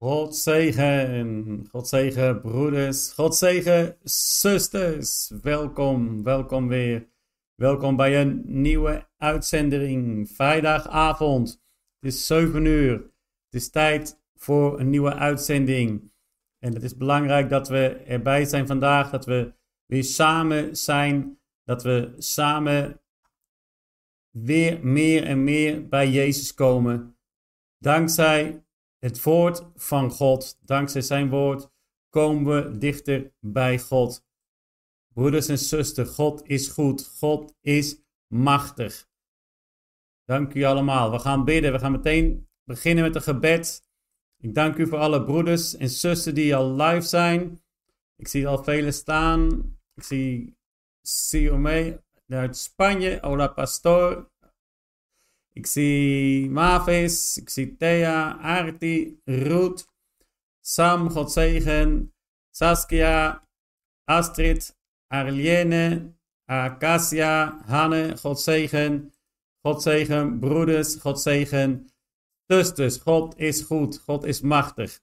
God zegen, God zegen broeders, God zegen zusters. Welkom, welkom weer. Welkom bij een nieuwe uitzending. Vrijdagavond. Het is 7 uur. Het is tijd voor een nieuwe uitzending. En het is belangrijk dat we erbij zijn vandaag, dat we weer samen zijn, dat we samen weer meer en meer bij Jezus komen. Dankzij het woord van God, dankzij zijn woord, komen we dichter bij God. Broeders en zusters, God is goed. God is machtig. Dank u allemaal. We gaan bidden. We gaan meteen beginnen met een gebed. Ik dank u voor alle broeders en zussen die al live zijn. Ik zie al velen staan. Ik zie Siome uit Spanje. Hola Pastor. Ik zie Mavis, ik zie Thea, Arti, Ruth, Sam, God zegen, Saskia, Astrid, Arliene, Acacia, Hanne, God zegen, God zegen, broeders, God zegen, zusters, God is goed, God is machtig.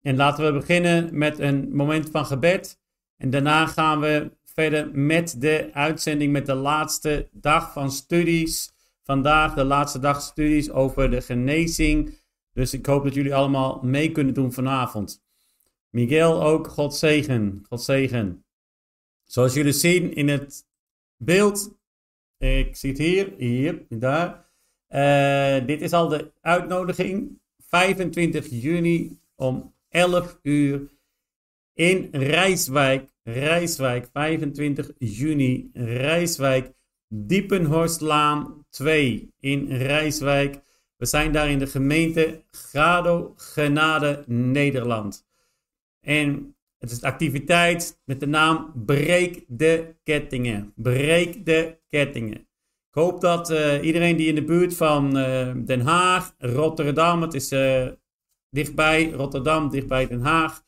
En laten we beginnen met een moment van gebed. En daarna gaan we verder met de uitzending, met de laatste dag van studies vandaag de laatste dag studies over de genezing. Dus ik hoop dat jullie allemaal mee kunnen doen vanavond. Miguel ook, God zegen, God zegen. Zoals jullie zien in het beeld, ik zie het hier, hier, daar. Uh, dit is al de uitnodiging. 25 juni om 11 uur in Rijswijk. Rijswijk, 25 juni, Rijswijk. Diepenhorstlaan 2 in Rijswijk. We zijn daar in de gemeente Grado Genade Nederland. En het is een activiteit met de naam Breek de Kettingen. Breek de Kettingen. Ik hoop dat uh, iedereen die in de buurt van uh, Den Haag, Rotterdam, het is uh, dichtbij Rotterdam, dichtbij Den Haag.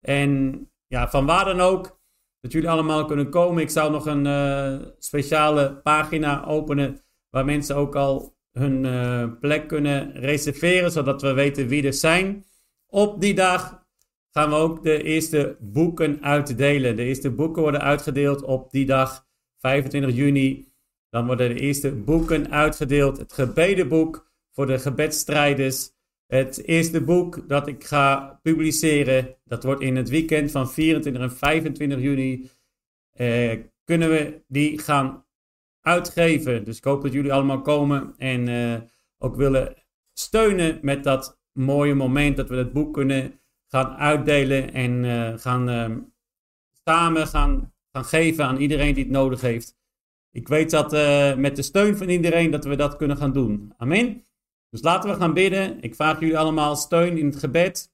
En ja, van waar dan ook, dat jullie allemaal kunnen komen. Ik zou nog een speciale pagina openen waar mensen ook al hun uh, plek kunnen reserveren, zodat we weten wie er zijn. Op die dag gaan we ook de eerste boeken uitdelen. De eerste boeken worden uitgedeeld op die dag, 25 juni. Dan worden de eerste boeken uitgedeeld. Het gebedenboek voor de gebedstrijders. Het eerste boek dat ik ga publiceren, dat wordt in het weekend van 24 en 25 juni, eh, kunnen we die gaan uitgeven. Dus ik hoop dat jullie allemaal komen en eh, ook willen steunen met dat mooie moment dat we het boek kunnen gaan uitdelen en uh, gaan uh, samen gaan, gaan geven aan iedereen die het nodig heeft. Ik weet dat uh, met de steun van iedereen dat we dat kunnen gaan doen. Amen. Dus laten we gaan bidden. Ik vraag jullie allemaal steun in het gebed.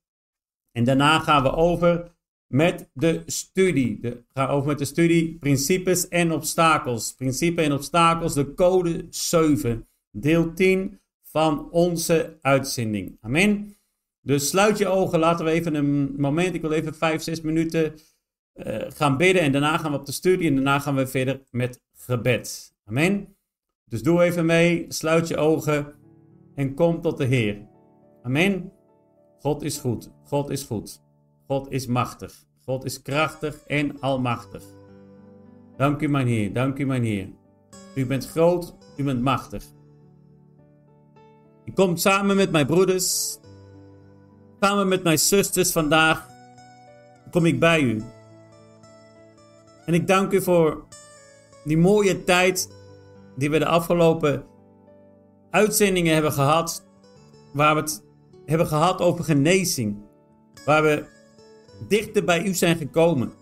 En daarna gaan we over met de studie. We gaan over met de studie principes en obstakels. Principes en obstakels, de code 7. Deel 10 van onze uitzending. Amen. Dus sluit je ogen. Laten we even een moment. Ik wil even 5, 6 minuten uh, gaan bidden. En daarna gaan we op de studie. En daarna gaan we verder met gebed. Amen. Dus doe even mee. Sluit je ogen en kom tot de Heer. Amen. God is goed. God is goed. God is machtig. God is krachtig en almachtig. Dank u, mijn Heer. Dank u, mijn Heer. U bent groot. U bent machtig. Ik kom samen met mijn broeders, samen met mijn zusters vandaag, kom ik bij u. En ik dank u voor die mooie tijd die we de afgelopen uitzendingen hebben gehad waar we het hebben gehad over genezing. Waar we dichter bij u zijn gekomen.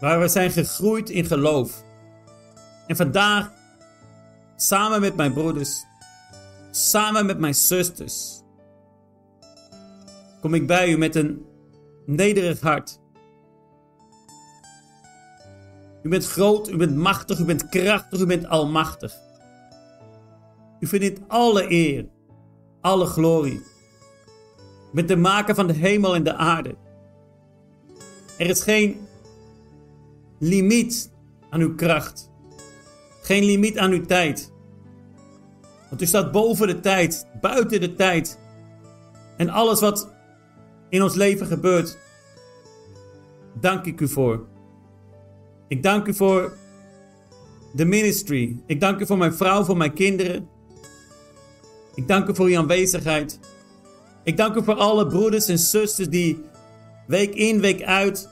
Waar we zijn gegroeid in geloof. En vandaag, samen met mijn broeders, samen met mijn zusters, kom ik bij u met een nederig hart. U bent groot, u bent machtig, u bent krachtig, u bent almachtig. U verdient alle eer, alle glorie. Met de maker van de hemel en de aarde. Er is geen limiet aan uw kracht. Geen limiet aan uw tijd. Want u staat boven de tijd, buiten de tijd. En alles wat in ons leven gebeurt, dank ik u voor. Ik dank u voor de ministry. Ik dank u voor mijn vrouw, voor mijn kinderen. Ik dank u voor uw aanwezigheid. Ik dank u voor alle broeders en zusters die week in, week uit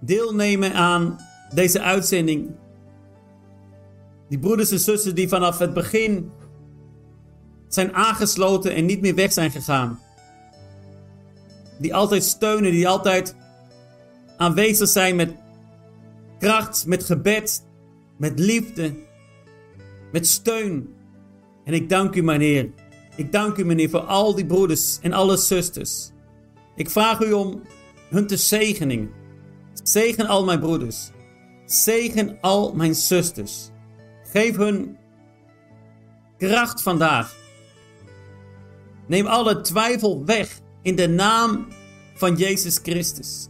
deelnemen aan deze uitzending. Die broeders en zusters die vanaf het begin zijn aangesloten en niet meer weg zijn gegaan. Die altijd steunen, die altijd aanwezig zijn met kracht, met gebed, met liefde, met steun. En ik dank u, mijn Heer. Ik dank u, meneer, voor al die broeders en alle zusters. Ik vraag u om hun te zegenen. Zegen al mijn broeders. Zegen al mijn zusters. Geef hun kracht vandaag. Neem alle twijfel weg in de naam van Jezus Christus.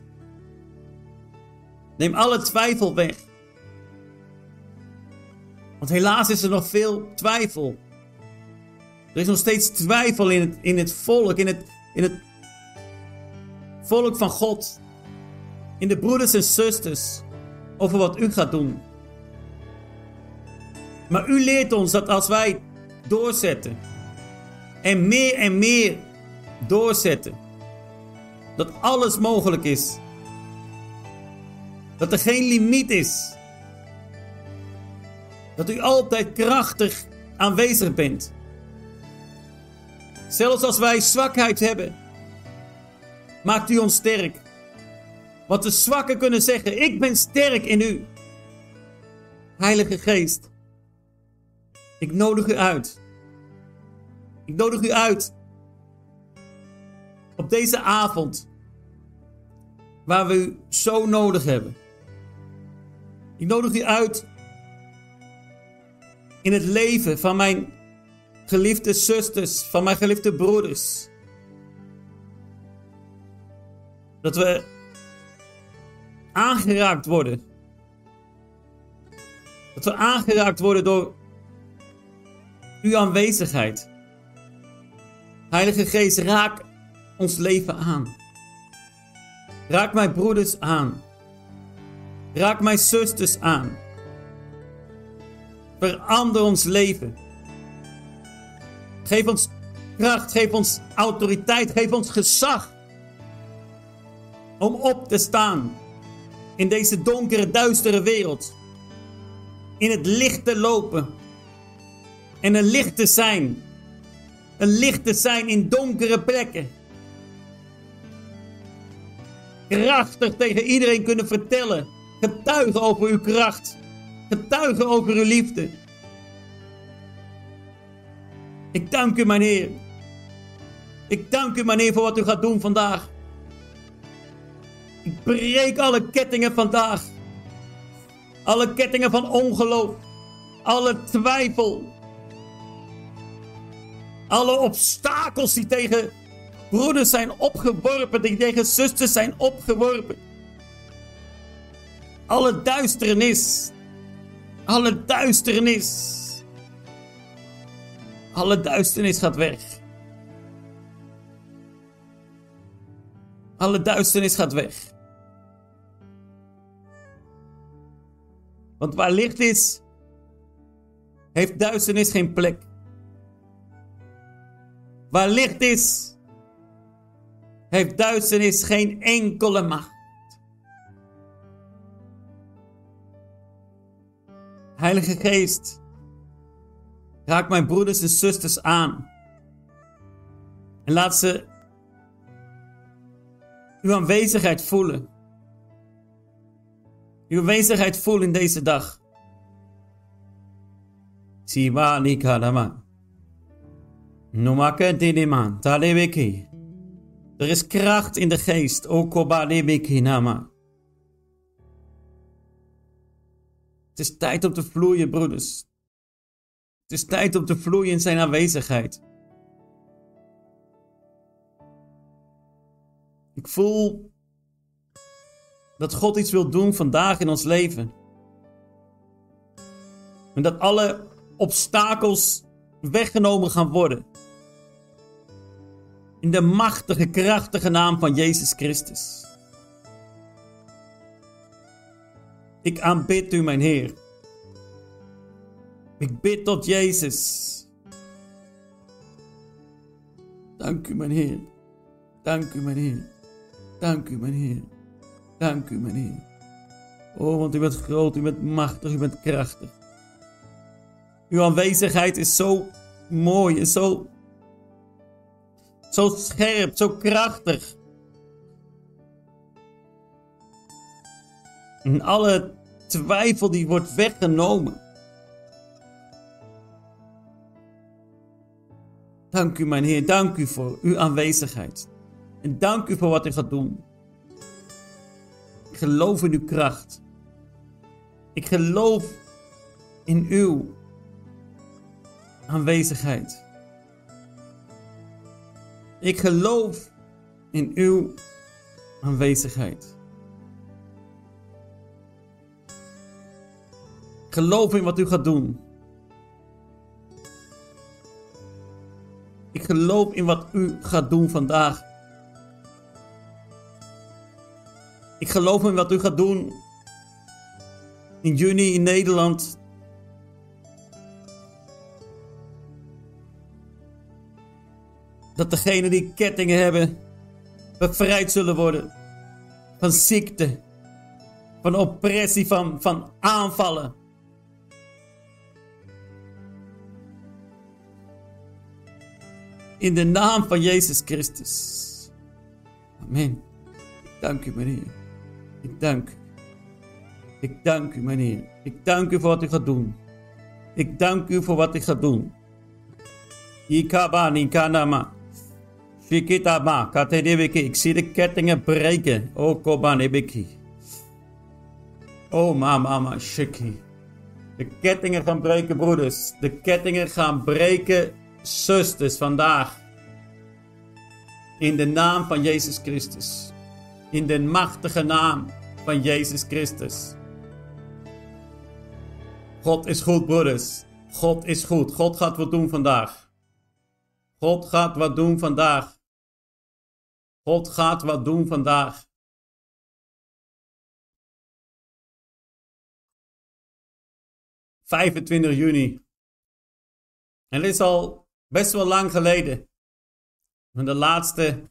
Neem alle twijfel weg. Want helaas is er nog veel twijfel. Er is nog steeds twijfel in het, in het volk, in het, in het volk van God. In de broeders en zusters over wat u gaat doen. Maar u leert ons dat als wij doorzetten en meer en meer doorzetten, dat alles mogelijk is. Dat er geen limiet is. Dat u altijd krachtig aanwezig bent. Zelfs als wij zwakheid hebben, maakt u ons sterk. Want de zwakken kunnen zeggen: Ik ben sterk in u. Heilige Geest, ik nodig u uit. Ik nodig u uit op deze avond, waar we u zo nodig hebben. Ik nodig u uit in het leven van mijn geliefde zusters, van mijn geliefde broeders. Dat we aangeraakt worden. Dat we aangeraakt worden door uw aanwezigheid. Heilige Geest, raak ons leven aan. Raak mijn broeders aan. Raak mijn zusters aan. Verander ons leven. Geef ons kracht, geef ons autoriteit, geef ons gezag. Om op te staan in deze donkere, duistere wereld. In het licht te lopen. En een licht te zijn. Een licht te zijn in donkere plekken. Krachtig tegen iedereen kunnen vertellen. Getuigen over uw kracht. Getuigen over uw liefde. Ik dank u, mijn Heer. Ik dank u, mijn Heer, voor wat u gaat doen vandaag. Breek alle kettingen vandaag. Alle kettingen van ongeloof. Alle twijfel. Alle obstakels die tegen broeders zijn opgeworpen. Die tegen zusters zijn opgeworpen. Alle duisternis. Alle duisternis. Alle duisternis gaat weg. Alle duisternis gaat weg. Want waar licht is, heeft duisternis geen plek. Waar licht is, heeft duisternis geen enkele macht. Heilige Geest, raak mijn broeders en zusters aan. En laat ze uw aanwezigheid voelen. Uw aanwezigheid voelen in deze dag. Siwa Nikadama. Numake Dineman, Talebeki. Er is kracht in de geest, Nama. Het is tijd om te vloeien, broeders. Het is tijd om te vloeien in zijn aanwezigheid. Ik voel dat God iets wil doen vandaag in ons leven. En dat alle obstakels weggenomen gaan worden. In de machtige, krachtige naam van Jezus Christus. Ik aanbid u, mijn Heer. Ik bid tot Jezus. Dank u, mijn Heer. Dank u, mijn Heer. Dank u, mijn Heer. Dank u, mijn Heer. Oh, want u bent groot, u bent machtig, u bent krachtig. Uw aanwezigheid is zo mooi, is zo, zo scherp, zo krachtig. En alle twijfel die wordt weggenomen. Dank u, mijn Heer, dank u voor uw aanwezigheid. En dank u voor wat u gaat doen. Geloof in uw kracht. Ik geloof in uw aanwezigheid. Ik geloof in uw aanwezigheid. Geloof in wat u gaat doen. Ik geloof in wat u gaat doen vandaag. Ik geloof in wat u gaat doen in juni in Nederland. Dat degenen die kettingen hebben bevrijd zullen worden van ziekte, van oppressie, van, van aanvallen. In de naam van Jezus Christus. Amen. Dank u, meneer. Ik dank u. Ik dank u, meneer. Ik dank u voor wat u gaat doen. Ik dank u voor wat u gaat doen. Katedebeki. Ik zie de kettingen breken. Oh, kobanebeki. Oh, mama, mama, shiki. De kettingen gaan breken, broeders. De kettingen gaan breken, zusters, vandaag. In de naam van Jezus Christus. In de machtige naam van Jezus Christus. God is goed, broeders. God is goed. God gaat wat doen vandaag. God gaat wat doen vandaag. God gaat wat doen vandaag. ...25 juni. En is al best wel lang geleden. Van de laatste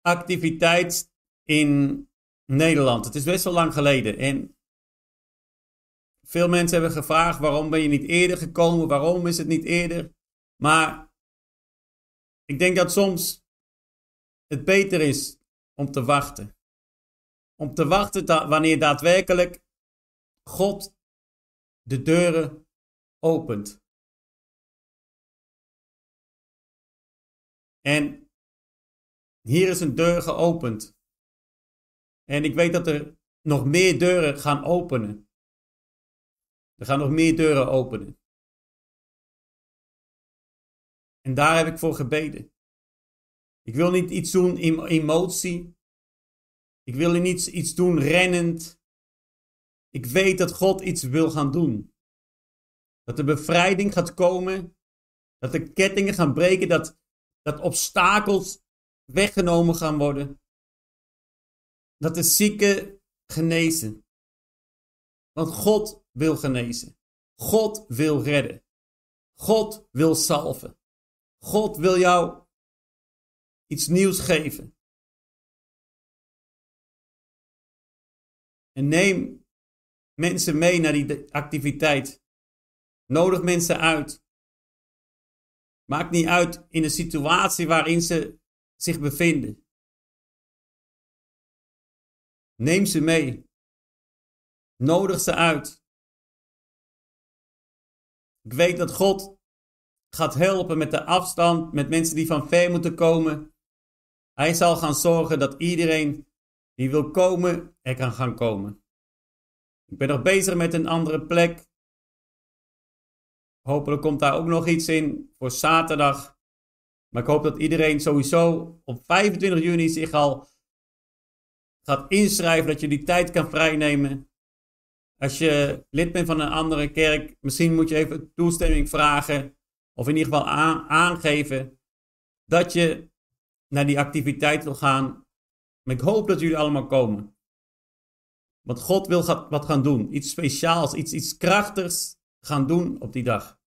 activiteit in Nederland. Het is best wel lang geleden. En veel mensen hebben gevraagd: waarom ben je niet eerder gekomen? Waarom is het niet eerder? Maar ik denk dat soms het beter is om te wachten. Om te wachten wanneer daadwerkelijk God de deuren opent. En hier is een deur geopend. En ik weet dat er nog meer deuren gaan openen. Er gaan nog meer deuren openen. En daar heb ik voor gebeden. Ik wil niet iets doen in emotie. Ik wil niet iets doen rennend. Ik weet dat God iets wil gaan doen. Dat de bevrijding gaat komen. Dat de kettingen gaan breken. Dat, dat obstakels weggenomen gaan worden. Dat de zieken genezen. Want God wil genezen. God wil redden. God wil salven. God wil jou iets nieuws geven. En neem mensen mee naar die activiteit. Nodig mensen uit. Maakt niet uit in de situatie waarin ze zich bevinden. Neem ze mee. Nodig ze uit. Ik weet dat God gaat helpen met de afstand, met mensen die van ver moeten komen. Hij zal gaan zorgen dat iedereen die wil komen, er kan gaan komen. Ik ben nog bezig met een andere plek. Hopelijk komt daar ook nog iets in voor zaterdag. Maar ik hoop dat iedereen sowieso op 25 juni zich al gaat inschrijven, dat je die tijd kan vrijnemen. Als je lid bent van een andere kerk, misschien moet je even toestemming vragen. Of in ieder geval aangeven dat je naar die activiteit wil gaan. Maar ik hoop dat jullie allemaal komen. Want God wil wat gaan doen. Iets speciaals, iets, iets krachtigs gaan doen op die dag.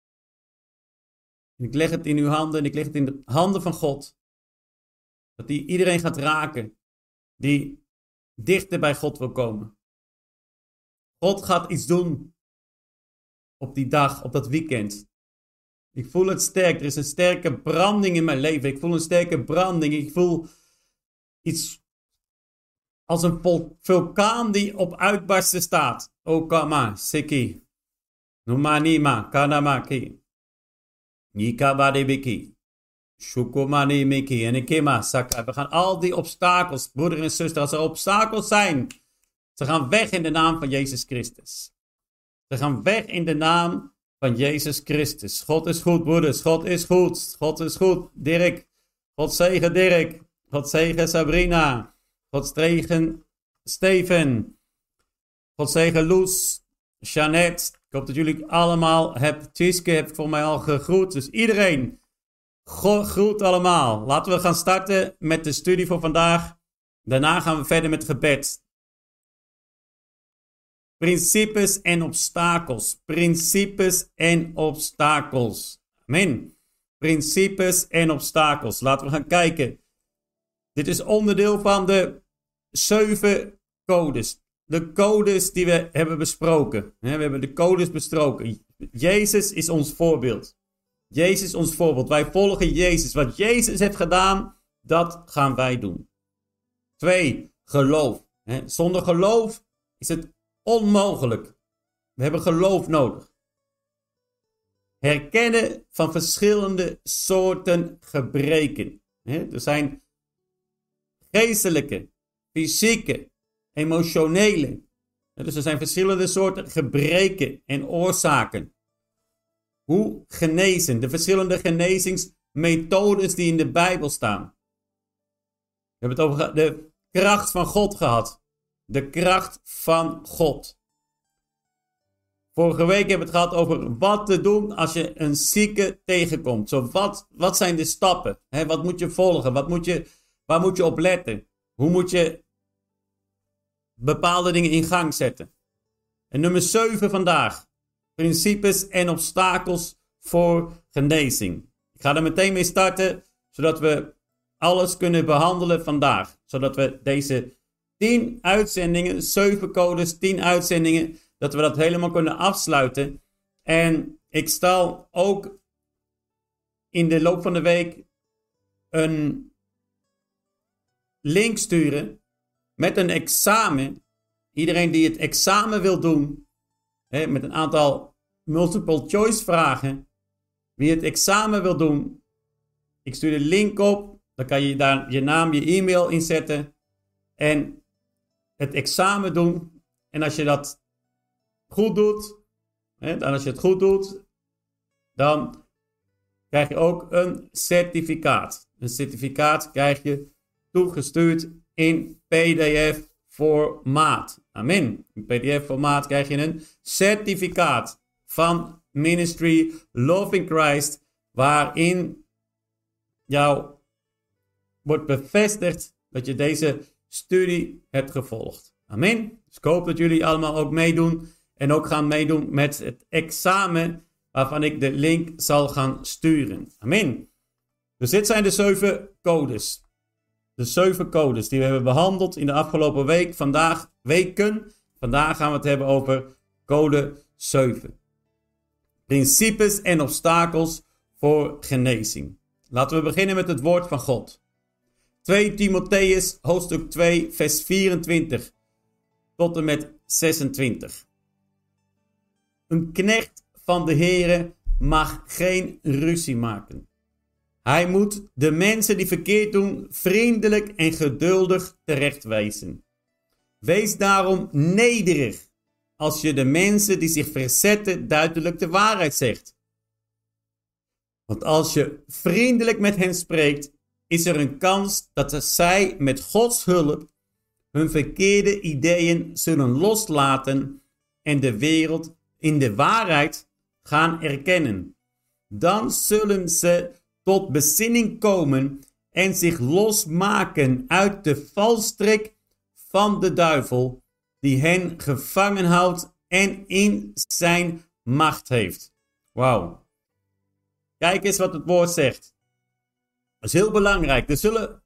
Ik leg het in uw handen en ik leg het in de handen van God. Dat hij iedereen gaat raken die dichter bij God wil komen. God gaat iets doen op die dag, op dat weekend. Ik voel het sterk. Er is een sterke branding in mijn leven. Ik voel een sterke branding. Ik voel iets als een vulkaan die op uitbarsten staat. Okama, Seki, Numanima, Kanamaki, Nikabadebiki, Shukumani en Ikema, Saka. We gaan al die obstakels, broeder en zuster, als er obstakels zijn, ze gaan weg in de naam van Jezus Christus. Ze gaan weg in de naam van Jezus Christus. God is goed, broeders. God is goed. God is goed. Dirk. God zegen Dirk. God zegen Sabrina. God zegen Steven. God zegen Loes. Jeannette. Ik hoop dat jullie allemaal hebben. Tjiske heb ik voor mij al gegroet. Dus iedereen. God groet allemaal. Laten we gaan starten met de studie voor vandaag. Daarna gaan we verder met gebed. Principes en obstakels. Principes en obstakels. Amen. Principes en obstakels. Laten we gaan kijken. Dit is onderdeel van de zeven codes. De codes die we hebben besproken. We hebben de codes besproken. Jezus is ons voorbeeld. Jezus ons voorbeeld. Wij volgen Jezus. Wat Jezus heeft gedaan, dat gaan wij doen. Twee, geloof. Zonder geloof is het Onmogelijk. We hebben geloof nodig. Herkennen van verschillende soorten gebreken. Er zijn geestelijke, fysieke, emotionele. Dus er zijn verschillende soorten gebreken en oorzaken. Hoe genezen? De verschillende genezingsmethodes die in de Bijbel staan. We hebben het over de kracht van God gehad. De kracht van God. Vorige week hebben we het gehad over wat te doen als je een zieke tegenkomt. Zo, wat, wat zijn de stappen? Wat moet je volgen? Wat moet je, waar moet je op letten? Hoe moet je bepaalde dingen in gang zetten? En nummer 7 vandaag. Principes en obstakels voor genezing. Ik ga er meteen mee starten, zodat we alles kunnen behandelen vandaag. Zodat we deze 10 uitzendingen, 7 codes, 10 uitzendingen, dat we dat helemaal kunnen afsluiten. En ik zal ook in de loop van de week een link sturen met een examen. Iedereen die het examen wil doen, hè, met een aantal multiple choice vragen, wie het examen wil doen, ik stuur de link op. Dan kan je daar je naam, je e-mail inzetten. En het examen doen. En als je dat goed doet, en als je het goed doet, dan krijg je ook een certificaat. Een certificaat krijg je toegestuurd in PDF-formaat. Amen. In PDF-formaat krijg je een certificaat van Ministry Loving Christ, waarin jou wordt bevestigd dat je deze studie hebt gevolgd. Amen. Dus ik hoop dat jullie allemaal ook meedoen en ook gaan meedoen met het examen waarvan ik de link zal gaan sturen. Amen. Dus dit zijn de zeven codes. De zeven codes die we hebben behandeld in de afgelopen week, vandaag, weken. Vandaag gaan we het hebben over code 7. Principes en obstakels voor genezing. Laten we beginnen met het woord van God. 2 Timotheus hoofdstuk 2 vers 24 tot en met 26. Een knecht van de Heere mag geen ruzie maken. Hij moet de mensen die verkeerd doen vriendelijk en geduldig terechtwijzen. Wees daarom nederig als je de mensen die zich verzetten duidelijk de waarheid zegt. Want als je vriendelijk met hen spreekt, is er een kans dat zij met Gods hulp hun verkeerde ideeën zullen loslaten en de wereld in de waarheid gaan erkennen. Dan zullen ze tot bezinning komen en zich losmaken uit de valstrik van de duivel, die hen gevangen houdt en in zijn macht heeft. Wauw. Kijk eens wat het woord zegt. Dat is heel belangrijk. Er zullen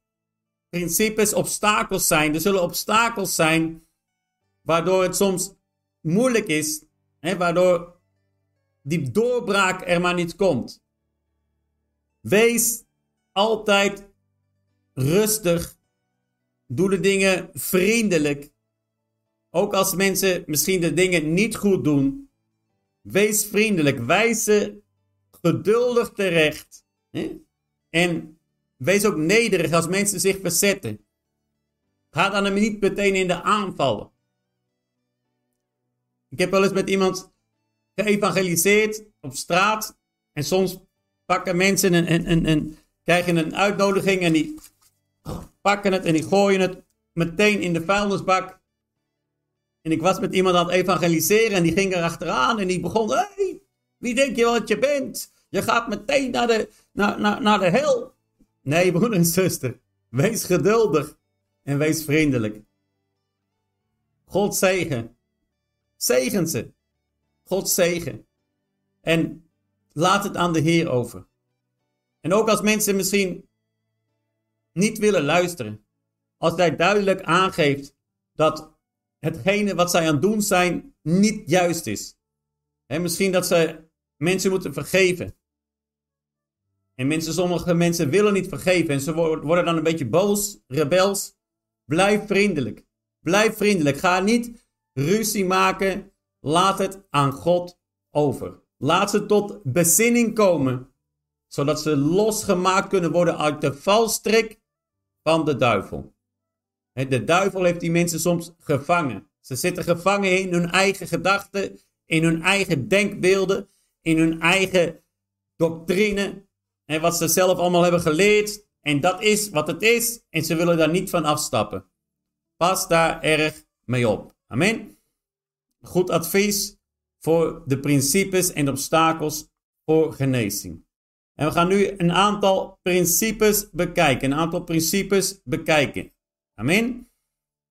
principes, obstakels zijn. Er zullen obstakels zijn waardoor het soms moeilijk is, hè, waardoor die doorbraak er maar niet komt. Wees altijd rustig. Doe de dingen vriendelijk. Ook als mensen misschien de dingen niet goed doen. Wees vriendelijk. Wijs ze geduldig terecht. Hè? En wees ook nederig als mensen zich verzetten. Ga dan niet meteen in de aanvallen. Ik heb wel eens met iemand geëvangeliseerd op straat. En soms pakken mensen een, een, een, krijgen een uitnodiging en die pakken het en die gooien het meteen in de vuilnisbak. En ik was met iemand aan het evangeliseren en die ging er achteraan en die begon, hey, wie denk je wat je bent? Je gaat meteen naar de, naar, naar, naar de hel. Nee, broer en zuster, wees geduldig en wees vriendelijk. God zegen. Zegen ze. God zegen. En laat het aan de Heer over. En ook als mensen misschien niet willen luisteren. Als hij duidelijk aangeeft dat hetgene wat zij aan het doen zijn niet juist is. En misschien dat ze mensen moeten vergeven. En sommige mensen willen niet vergeven en ze worden dan een beetje boos, rebels. Blijf vriendelijk. Blijf vriendelijk. Ga niet ruzie maken. Laat het aan God over. Laat ze tot bezinning komen, zodat ze losgemaakt kunnen worden uit de valstrik van de duivel. De duivel heeft die mensen soms gevangen. Ze zitten gevangen in hun eigen gedachten, in hun eigen denkbeelden, in hun eigen doctrine. En wat ze zelf allemaal hebben geleerd. En dat is wat het is. En ze willen daar niet van afstappen. Pas daar erg mee op. Amen. Goed advies voor de principes en obstakels voor genezing. En we gaan nu een aantal principes bekijken. Een aantal principes bekijken. Amen.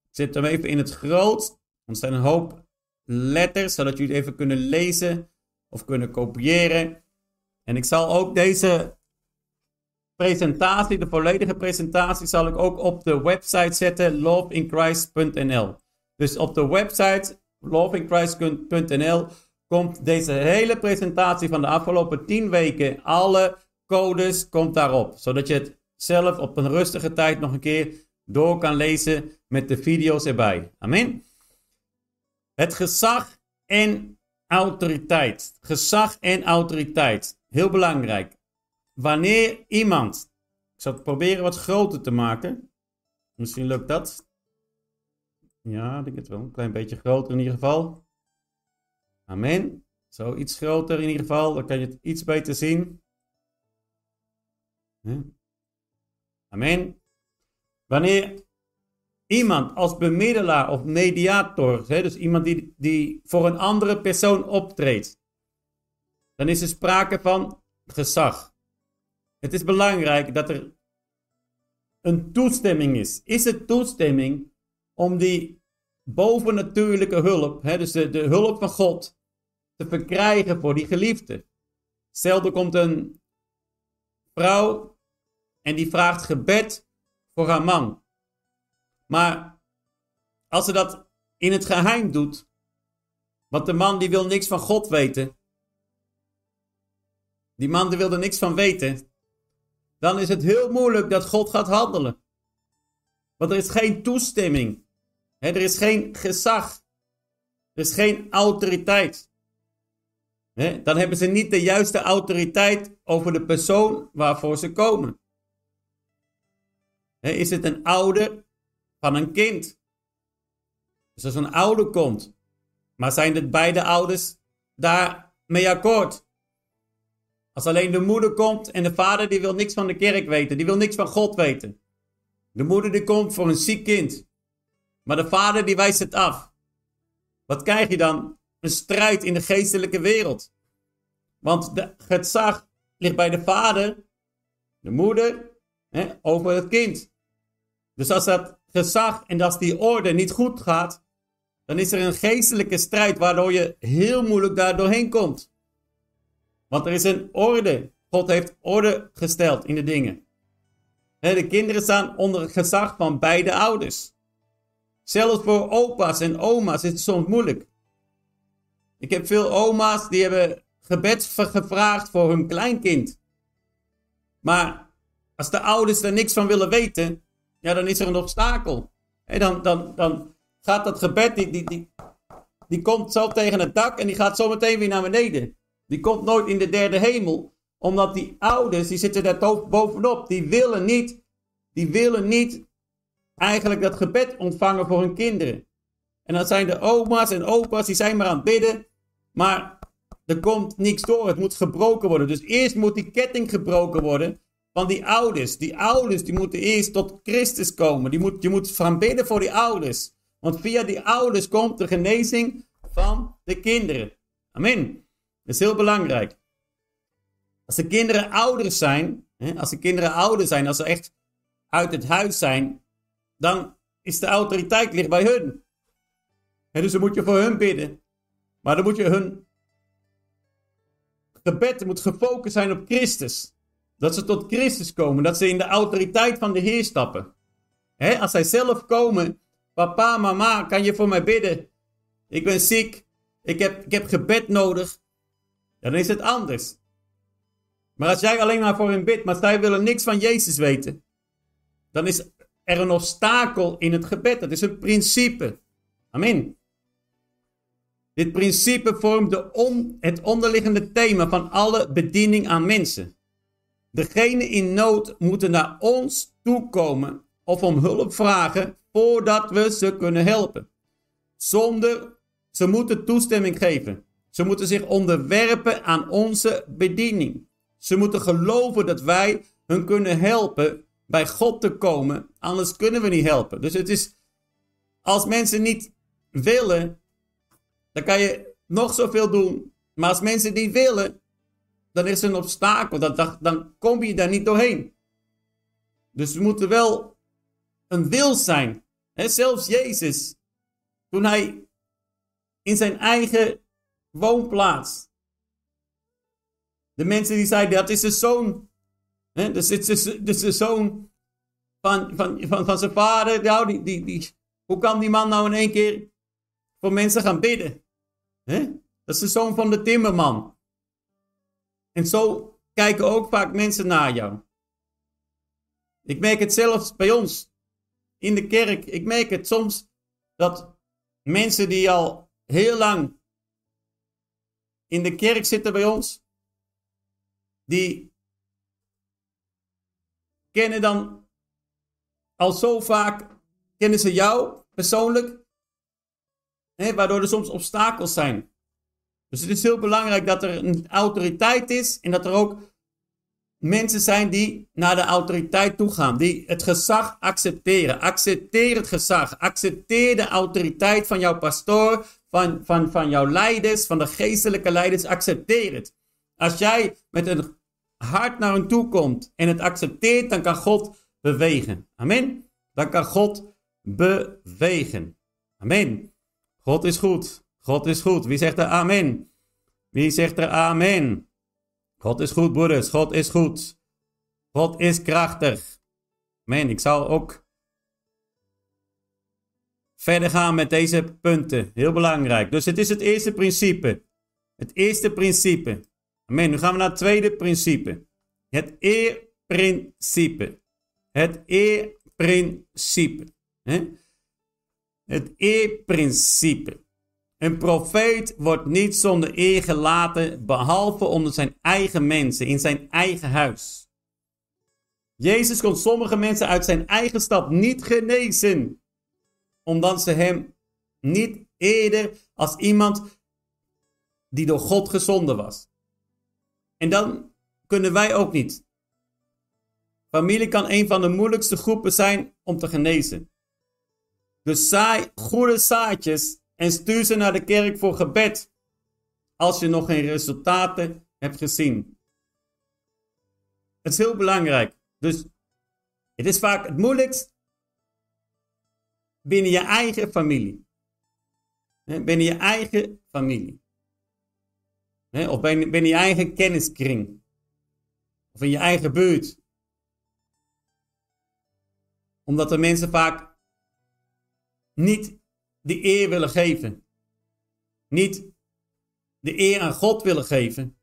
Ik zet hem even in het groot. Want er zijn een hoop letters, zodat jullie even kunnen lezen of kunnen kopiëren. En ik zal ook deze presentatie, de volledige presentatie, zal ik ook op de website zetten, loveinchrist.nl. Dus op de website loveinchrist.nl komt deze hele presentatie van de afgelopen 10 weken, alle codes, komt daarop. Zodat je het zelf op een rustige tijd nog een keer door kan lezen met de video's erbij. Amen. Het gezag en autoriteit. Gezag en autoriteit. Heel belangrijk. Wanneer iemand, ik zal het proberen wat groter te maken. Misschien lukt dat. Ja, ik denk het wel. Een klein beetje groter in ieder geval. Amen. Zo iets groter in ieder geval. Dan kan je het iets beter zien. Amen. Wanneer iemand als bemiddelaar of mediator, hè, dus iemand die, die voor een andere persoon optreedt, dan is er sprake van gezag. Het is belangrijk dat er een toestemming is. Is het toestemming om die bovennatuurlijke hulp, hè, dus de, de hulp van God, te verkrijgen voor die geliefde? Er komt een vrouw en die vraagt gebed voor haar man. Maar als ze dat in het geheim doet, want de man die wil niks van God weten, die man die wil er niks van weten, dan is het heel moeilijk dat God gaat handelen. Want er is geen toestemming. Er is geen gezag. Er is geen autoriteit. dan hebben ze niet de juiste autoriteit over de persoon waarvoor ze komen. is het een ouder van een kind? Dus als een ouder komt, maar zijn de beide ouders daarmee akkoord? Als alleen de moeder komt en de vader die wil niks van de kerk weten, die wil niks van God weten. De moeder die komt voor een ziek kind, maar de vader die wijst het af. Wat krijg je dan? Een strijd in de geestelijke wereld. Want de, het zag ligt bij de vader, de moeder hè, over het kind. Dus als dat gezag en als die orde niet goed gaat, dan is er een geestelijke strijd waardoor je heel moeilijk daar doorheen komt. Want er is een orde. God heeft orde gesteld in de dingen. De kinderen staan onder het gezag van beide ouders. Zelfs voor opa's en oma's is het soms moeilijk. Ik heb veel oma's die hebben gebed gevraagd voor hun kleinkind. Maar als de ouders er niks van willen weten, ja, dan is er een obstakel. En dan, dan, dan gaat dat gebed, die, die, die, die komt zo tegen het dak en die gaat zo meteen weer naar beneden. Die komt nooit in de derde hemel, omdat die ouders, die zitten daar bovenop, die willen niet, die willen niet eigenlijk dat gebed ontvangen voor hun kinderen. En dan zijn de oma's en opa's, die zijn maar aan het bidden, maar er komt niks door, het moet gebroken worden. Dus eerst moet die ketting gebroken worden van die ouders. Die ouders, die moeten eerst tot Christus komen. Die moet, je moet gaan bidden voor die ouders. Want via die ouders komt de genezing van de kinderen. Amen. Dat is heel belangrijk. Als de kinderen ouders zijn, als de kinderen ouder zijn, als ze echt uit het huis zijn, dan is de autoriteit ligt bij hun. dus dan moet je voor hun bidden. Maar dan moet je hun gebed moet gefocust zijn op Christus. Dat ze tot Christus komen. Dat ze in de autoriteit van de Heer stappen. als zij zelf komen. Papa, mama, kan je voor mij bidden? Ik ben ziek. Ik heb, ik heb gebed nodig. Dan is het anders. Maar als jij alleen maar voor hen bidt, maar zij willen niks van Jezus weten. Dan is er een obstakel in het gebed. Dat is een principe. Amen. Dit principe vormt de on, het onderliggende thema van alle bediening aan mensen. Degenen in nood moeten naar ons toekomen of om hulp vragen voordat we ze kunnen helpen. Zonder, ze moeten toestemming geven. Ze moeten zich onderwerpen aan onze bediening. Ze moeten geloven dat wij hun kunnen helpen bij God te komen, anders kunnen we niet helpen. Dus het is, als mensen niet willen, dan kan je nog zoveel doen. Maar als mensen niet willen, dan is er een obstakel. Dan, dan kom je daar niet doorheen. Dus we moeten wel een wil zijn. He, zelfs Jezus, toen hij in zijn eigen woonplaats. De mensen die zeiden, dat is de zoon. Dus het is, het is zoon van, van, van, van zijn vader. Nou, die, die, die, hoe kan die man nou in één keer voor mensen gaan bidden? Dat is de zoon van de timmerman. En zo kijken ook vaak mensen naar jou. Ik merk het zelfs bij ons in de kerk. Ik merk het soms dat mensen die al heel lang in de kerk zitten bij ons, die kennen dan al zo vaak, kennen ze jou persoonlijk, hè, waardoor er soms obstakels zijn. Dus het is heel belangrijk dat er een autoriteit is en dat er ook mensen zijn die naar de autoriteit toe gaan, die het gezag accepteren. Accepteer het gezag, accepteer de autoriteit van jouw pastoor, van, van, van jouw leiders, van de geestelijke leiders, accepteer het. Als jij met een hart naar hen toe komt en het accepteert, dan kan God bewegen. Amen. Dan kan God bewegen. Amen. God is goed. God is goed. Wie zegt er amen? Wie zegt er amen? God is goed, broeders. God is goed. God is krachtig. Amen. Ik zal ook verder gaan met deze punten. Heel belangrijk. Dus het is het eerste principe. Het eerste principe. Amen. Nu gaan we naar het tweede principe. Het eerprincipe. Het eerprincipe. Het eerprincipe. Een profeet wordt niet zonder eer gelaten, behalve onder zijn eigen mensen, in zijn eigen huis. Jezus kon sommige mensen uit zijn eigen stad niet genezen, omdat ze hem niet eerder als iemand die door God gezonden was. En dan kunnen wij ook niet. Familie kan een van de moeilijkste groepen zijn om te genezen. Dus saai goede zaadjes en stuur ze naar de kerk voor gebed als je nog geen resultaten hebt gezien. Het is heel belangrijk. Dus Het is vaak het moeilijkst binnen je eigen familie. Binnen je eigen familie. Of binnen je eigen kenniskring. Of in je eigen buurt. Omdat de mensen vaak niet de eer willen geven. Niet de eer aan God willen geven.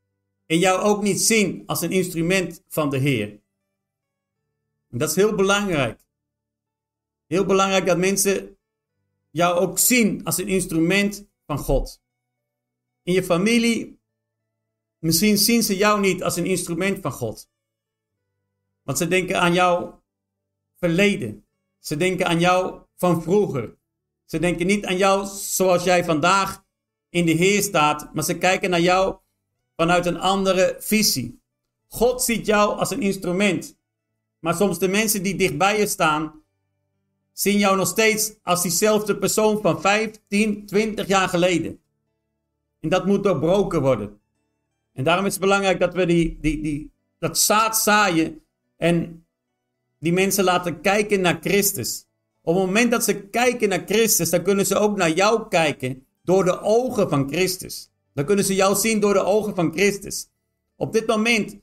En jou ook niet zien als een instrument van de Heer. Dat is heel belangrijk. Heel belangrijk dat mensen jou ook zien als een instrument van God. In je familie, misschien zien ze jou niet als een instrument van God. Want ze denken aan jouw verleden. Ze denken aan jou van vroeger. Ze denken niet aan jou zoals jij vandaag in de Heer staat, maar ze kijken naar jou vanuit een andere visie. God ziet jou als een instrument. Maar soms de mensen die dichtbij je staan, zien jou nog steeds als diezelfde persoon van 15, 20 jaar geleden. En dat moet doorbroken worden. En daarom is het belangrijk dat we die, die, die, dat zaad zaaien en die mensen laten kijken naar Christus. Op het moment dat ze kijken naar Christus, dan kunnen ze ook naar jou kijken door de ogen van Christus. Dan kunnen ze jou zien door de ogen van Christus. Op dit moment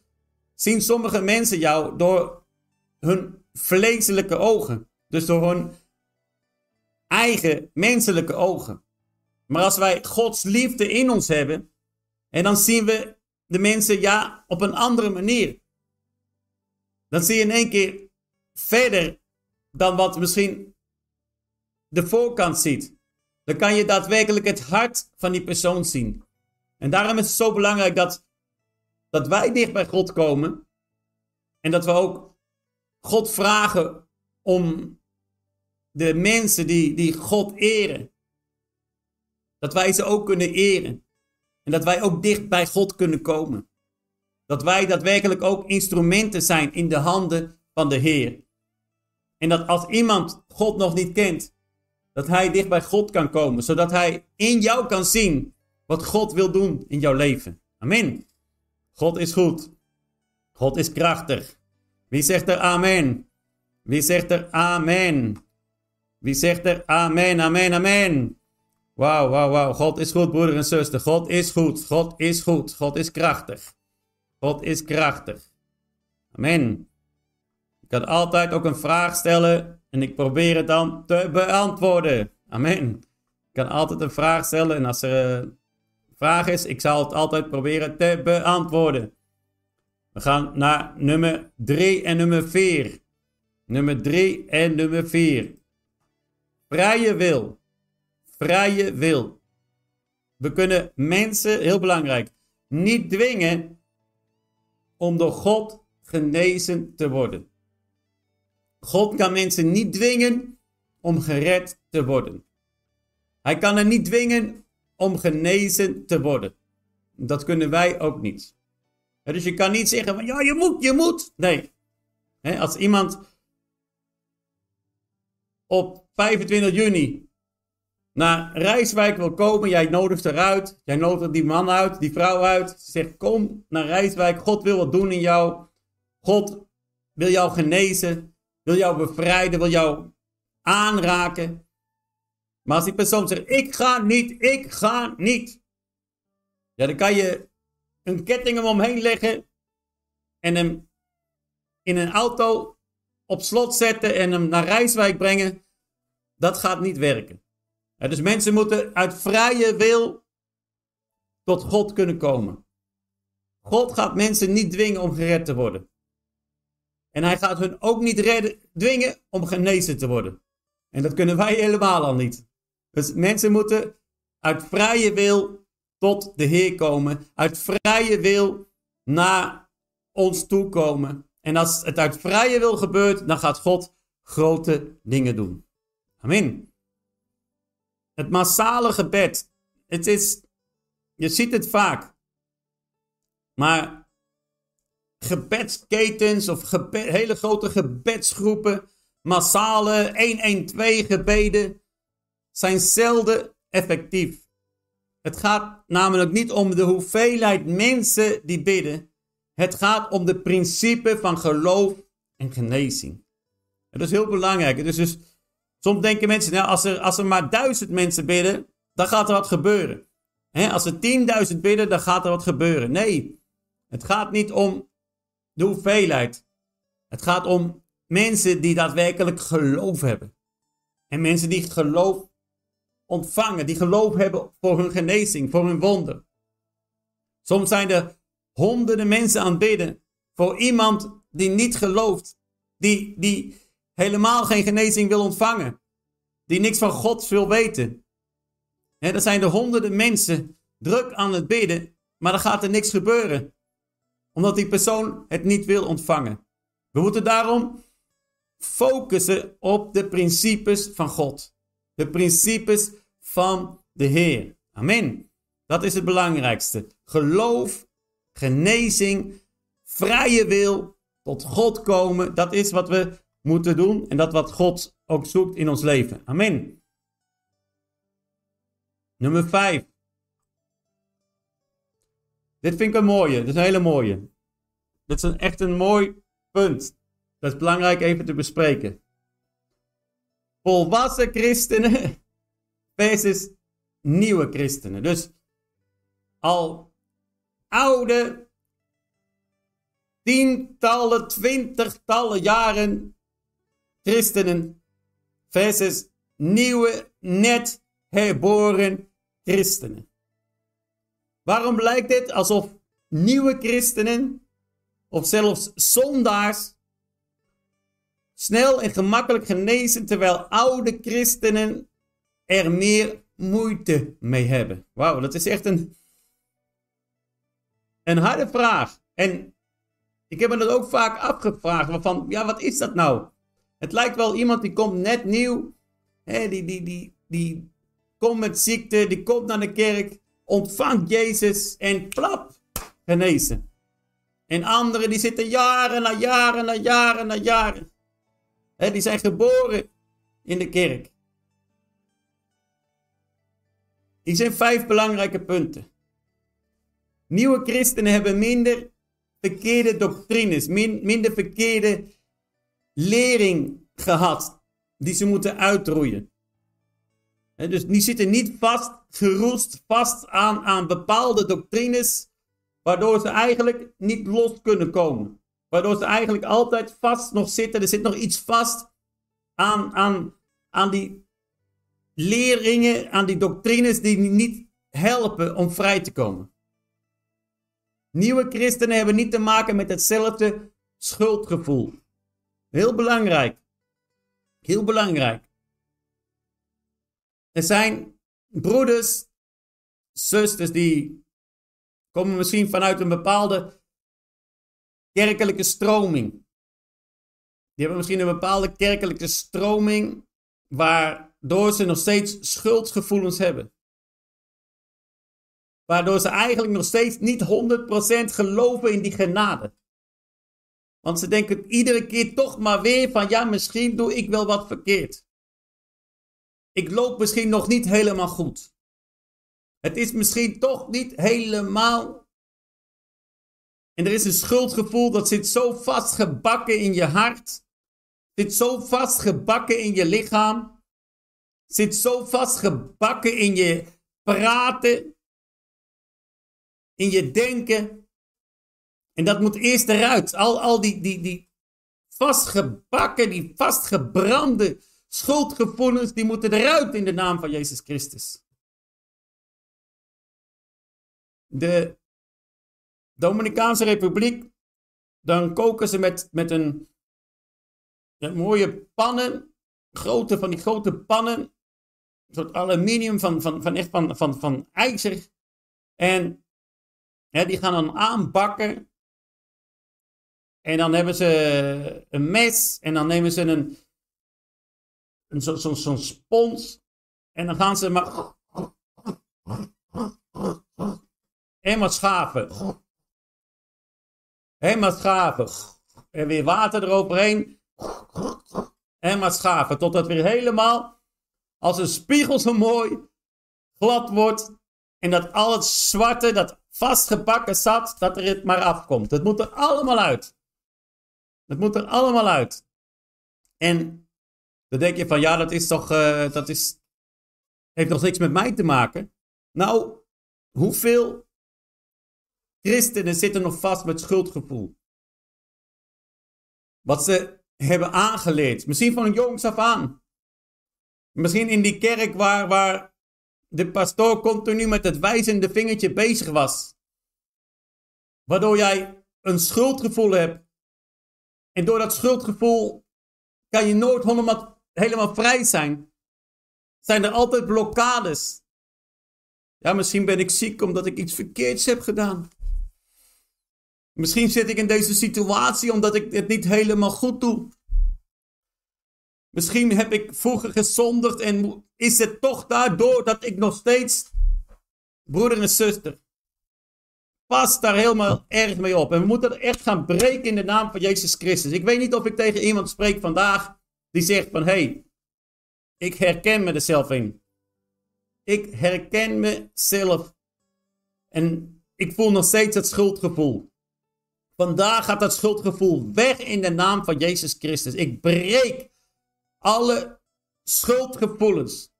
zien sommige mensen jou door hun vleeselijke ogen. Dus door hun eigen menselijke ogen. Maar als wij Gods liefde in ons hebben, en dan zien we de mensen ja op een andere manier. Dan zie je in één keer verder dan wat misschien de voorkant ziet. Dan kan je daadwerkelijk het hart van die persoon zien. En daarom is het zo belangrijk dat, dat wij dicht bij God komen. En dat we ook God vragen om de mensen die, die God eren. Dat wij ze ook kunnen eren. En dat wij ook dicht bij God kunnen komen. Dat wij daadwerkelijk ook instrumenten zijn in de handen van de Heer. En dat als iemand God nog niet kent, dat hij dicht bij God kan komen, zodat hij in jou kan zien wat God wil doen in jouw leven. Amen. God is goed. God is krachtig. Wie zegt er amen? Wie zegt er amen? Wie zegt er amen, amen, amen? Wauw, wauw, wauw. God is goed, broeder en zuster. God is goed. God is goed. God is krachtig. God is krachtig. Amen. Ik kan altijd ook een vraag stellen en ik probeer het dan te beantwoorden. Amen. Ik kan altijd een vraag stellen en als er een vraag is, ik zal het altijd proberen te beantwoorden. We gaan naar nummer 3 en nummer 4. Nummer 3 en nummer 4. Vrije wil. Vrije wil. We kunnen mensen, heel belangrijk, niet dwingen om door God genezen te worden. God kan mensen niet dwingen om gered te worden. Hij kan er niet dwingen om genezen te worden. Dat kunnen wij ook niet. Dus je kan niet zeggen van ja, je moet, je moet. Nee. Als iemand op 25 juni naar Rijswijk wil komen, jij nodigt eruit, jij nodigt die man uit, die vrouw uit, zegt kom naar Rijswijk, God wil wat doen in jou, God wil jou genezen, wil jou bevrijden, wil jou aanraken. Maar als die persoon zegt, ik ga niet, ik ga niet. Ja, dan kan je een ketting om omheen leggen en hem in een auto op slot zetten en hem naar Rijswijk brengen. Dat gaat niet werken. Dus mensen moeten uit vrije wil tot God kunnen komen. God gaat mensen niet dwingen om gered te worden. En hij gaat hun ook niet redden, dwingen om genezen te worden. En dat kunnen wij helemaal al niet. Dus mensen moeten uit vrije wil tot de Heer komen. Uit vrije wil naar ons toe komen. En als het uit vrije wil gebeurt, dan gaat God grote dingen doen. Amen. Het massale gebed. Het is, je ziet het vaak. Maar gebedsketens of hele grote gebedsgroepen, massale 112 gebeden, zijn zelden effectief. Het gaat namelijk niet om de hoeveelheid mensen die bidden. Het gaat om de principe van geloof en genezing. dat is heel belangrijk. Dus, dus soms denken mensen, nou, als, er, als er maar duizend mensen bidden, dan gaat er wat gebeuren. als er tienduizend bidden, dan gaat er wat gebeuren. Nee, het gaat niet om de hoeveelheid. Het gaat om mensen die daadwerkelijk geloof hebben. En mensen die geloof ontvangen, die geloof hebben voor hun genezing, voor hun wonder. Soms zijn er honderden mensen aan het bidden voor iemand die niet gelooft, die, die helemaal geen genezing wil ontvangen, die niks van God wil weten. He, er zijn er honderden mensen druk aan het bidden, maar dan gaat er niks gebeuren, omdat die persoon het niet wil ontvangen. We moeten daarom focussen op de principes van God, de principes van de Heer. Amen. Dat is het belangrijkste. Geloof, genezing, vrije wil, tot God komen. Dat is wat we moeten doen en dat wat God ook zoekt in ons leven. Amen. Nummer 5. Dit vind ik een mooie. Dit is een hele mooie. Dit is echt een mooi punt. Dat is belangrijk even te bespreken. Volwassen christenen versus nieuwe christenen. Dus al oude, tientallen, twintigtallen jaren christenen versus nieuwe, net herboren christenen. Waarom lijkt het alsof nieuwe christenen of zelfs zondaars snel en gemakkelijk genezen, terwijl oude christenen er meer moeite mee hebben? Wauw, dat is echt een, een harde vraag. En ik heb me dat ook vaak afgevraagd. Van, ja, wat is dat nou? Het lijkt wel iemand die komt net nieuw. Hè, die, die, die, die komt met ziekte. Die komt naar de kerk. Ontvangt Jezus. En plap, genezen. En anderen die zitten jaren na jaren na jaren na jaren. Hè, die zijn geboren in de kerk. Hier zijn vijf belangrijke punten. Nieuwe christenen hebben minder verkeerde doctrines, minder verkeerde lering gehad die ze moeten uitroeien. dus die zitten niet vast, geroest, vast aan, aan bepaalde doctrines, waardoor ze eigenlijk niet los kunnen komen. Waardoor ze eigenlijk altijd vast nog zitten. Er zit nog iets vast aan, aan, aan die leringen, aan die doctrines die niet helpen om vrij te komen. Nieuwe christenen hebben niet te maken met hetzelfde schuldgevoel. Heel belangrijk. Heel belangrijk. Er zijn broeders, zusters die komen misschien vanuit een bepaalde kerkelijke stroming. Die hebben misschien een bepaalde kerkelijke stroming waardoor ze nog steeds schuldgevoelens hebben. Waardoor ze eigenlijk nog steeds niet 100% geloven in die genade. Want ze denken iedere keer toch maar weer van ja, misschien doe ik wel wat verkeerd. Ik loop misschien nog niet helemaal goed. Het is misschien toch niet helemaal. En er is een schuldgevoel dat zit zo vastgebakken in je hart. Zit zo vastgebakken in je lichaam. Zit zo vastgebakken in je praten in je denken. En dat moet eerst eruit. Al, al die, die, die vastgebakken, die vastgebrande schuldgevoelens, die moeten eruit in de naam van Jezus Christus. De Dominicaanse Republiek, dan koken ze met, met een, mooie pannen, grote van die grote pannen, een soort aluminium van, van, van echt van, van, van ijzer. En die gaan dan aanbakken. En dan hebben ze een mes. En dan nemen ze een, een zo'n zo, spons. En dan gaan ze maar. En maar schaven. En maar schaven. En weer water eroverheen. En maar schaven. Totdat weer helemaal als een spiegel zo mooi glad wordt. En dat al het zwarte, dat vastgebakken zat, dat er het maar afkomt. Het moet er allemaal uit. Het moet er allemaal uit. En dan denk je van ja, dat is toch, uh, dat is, heeft nog niks met mij te maken. Nou, hoeveel christenen zitten nog vast met schuldgevoel? Wat ze hebben aangeleerd, misschien van jongs af aan. Misschien in die kerk waar, waar de pastoor continu met het wijzende vingertje bezig was. Waardoor jij een schuldgevoel hebt. En door dat schuldgevoel kan je nooit helemaal, vrij zijn. Zijn er altijd blokkades. Ja, misschien ben ik ziek omdat ik iets verkeerds heb gedaan. Misschien zit ik in deze situatie omdat ik het niet helemaal goed doe. Misschien heb ik vroeger gezondigd en is het toch daardoor dat ik nog steeds, broeder en zuster, pas daar helemaal erg mee op. En we moeten echt gaan breken in de naam van Jezus Christus. Ik weet niet of ik tegen iemand spreek vandaag die zegt van, hé, hey, ik herken me er zelf in. Ik herken mezelf. En ik voel nog steeds het schuldgevoel. Vandaag gaat dat schuldgevoel weg in de naam van Jezus Christus. Ik breek alle schuldgevoelens.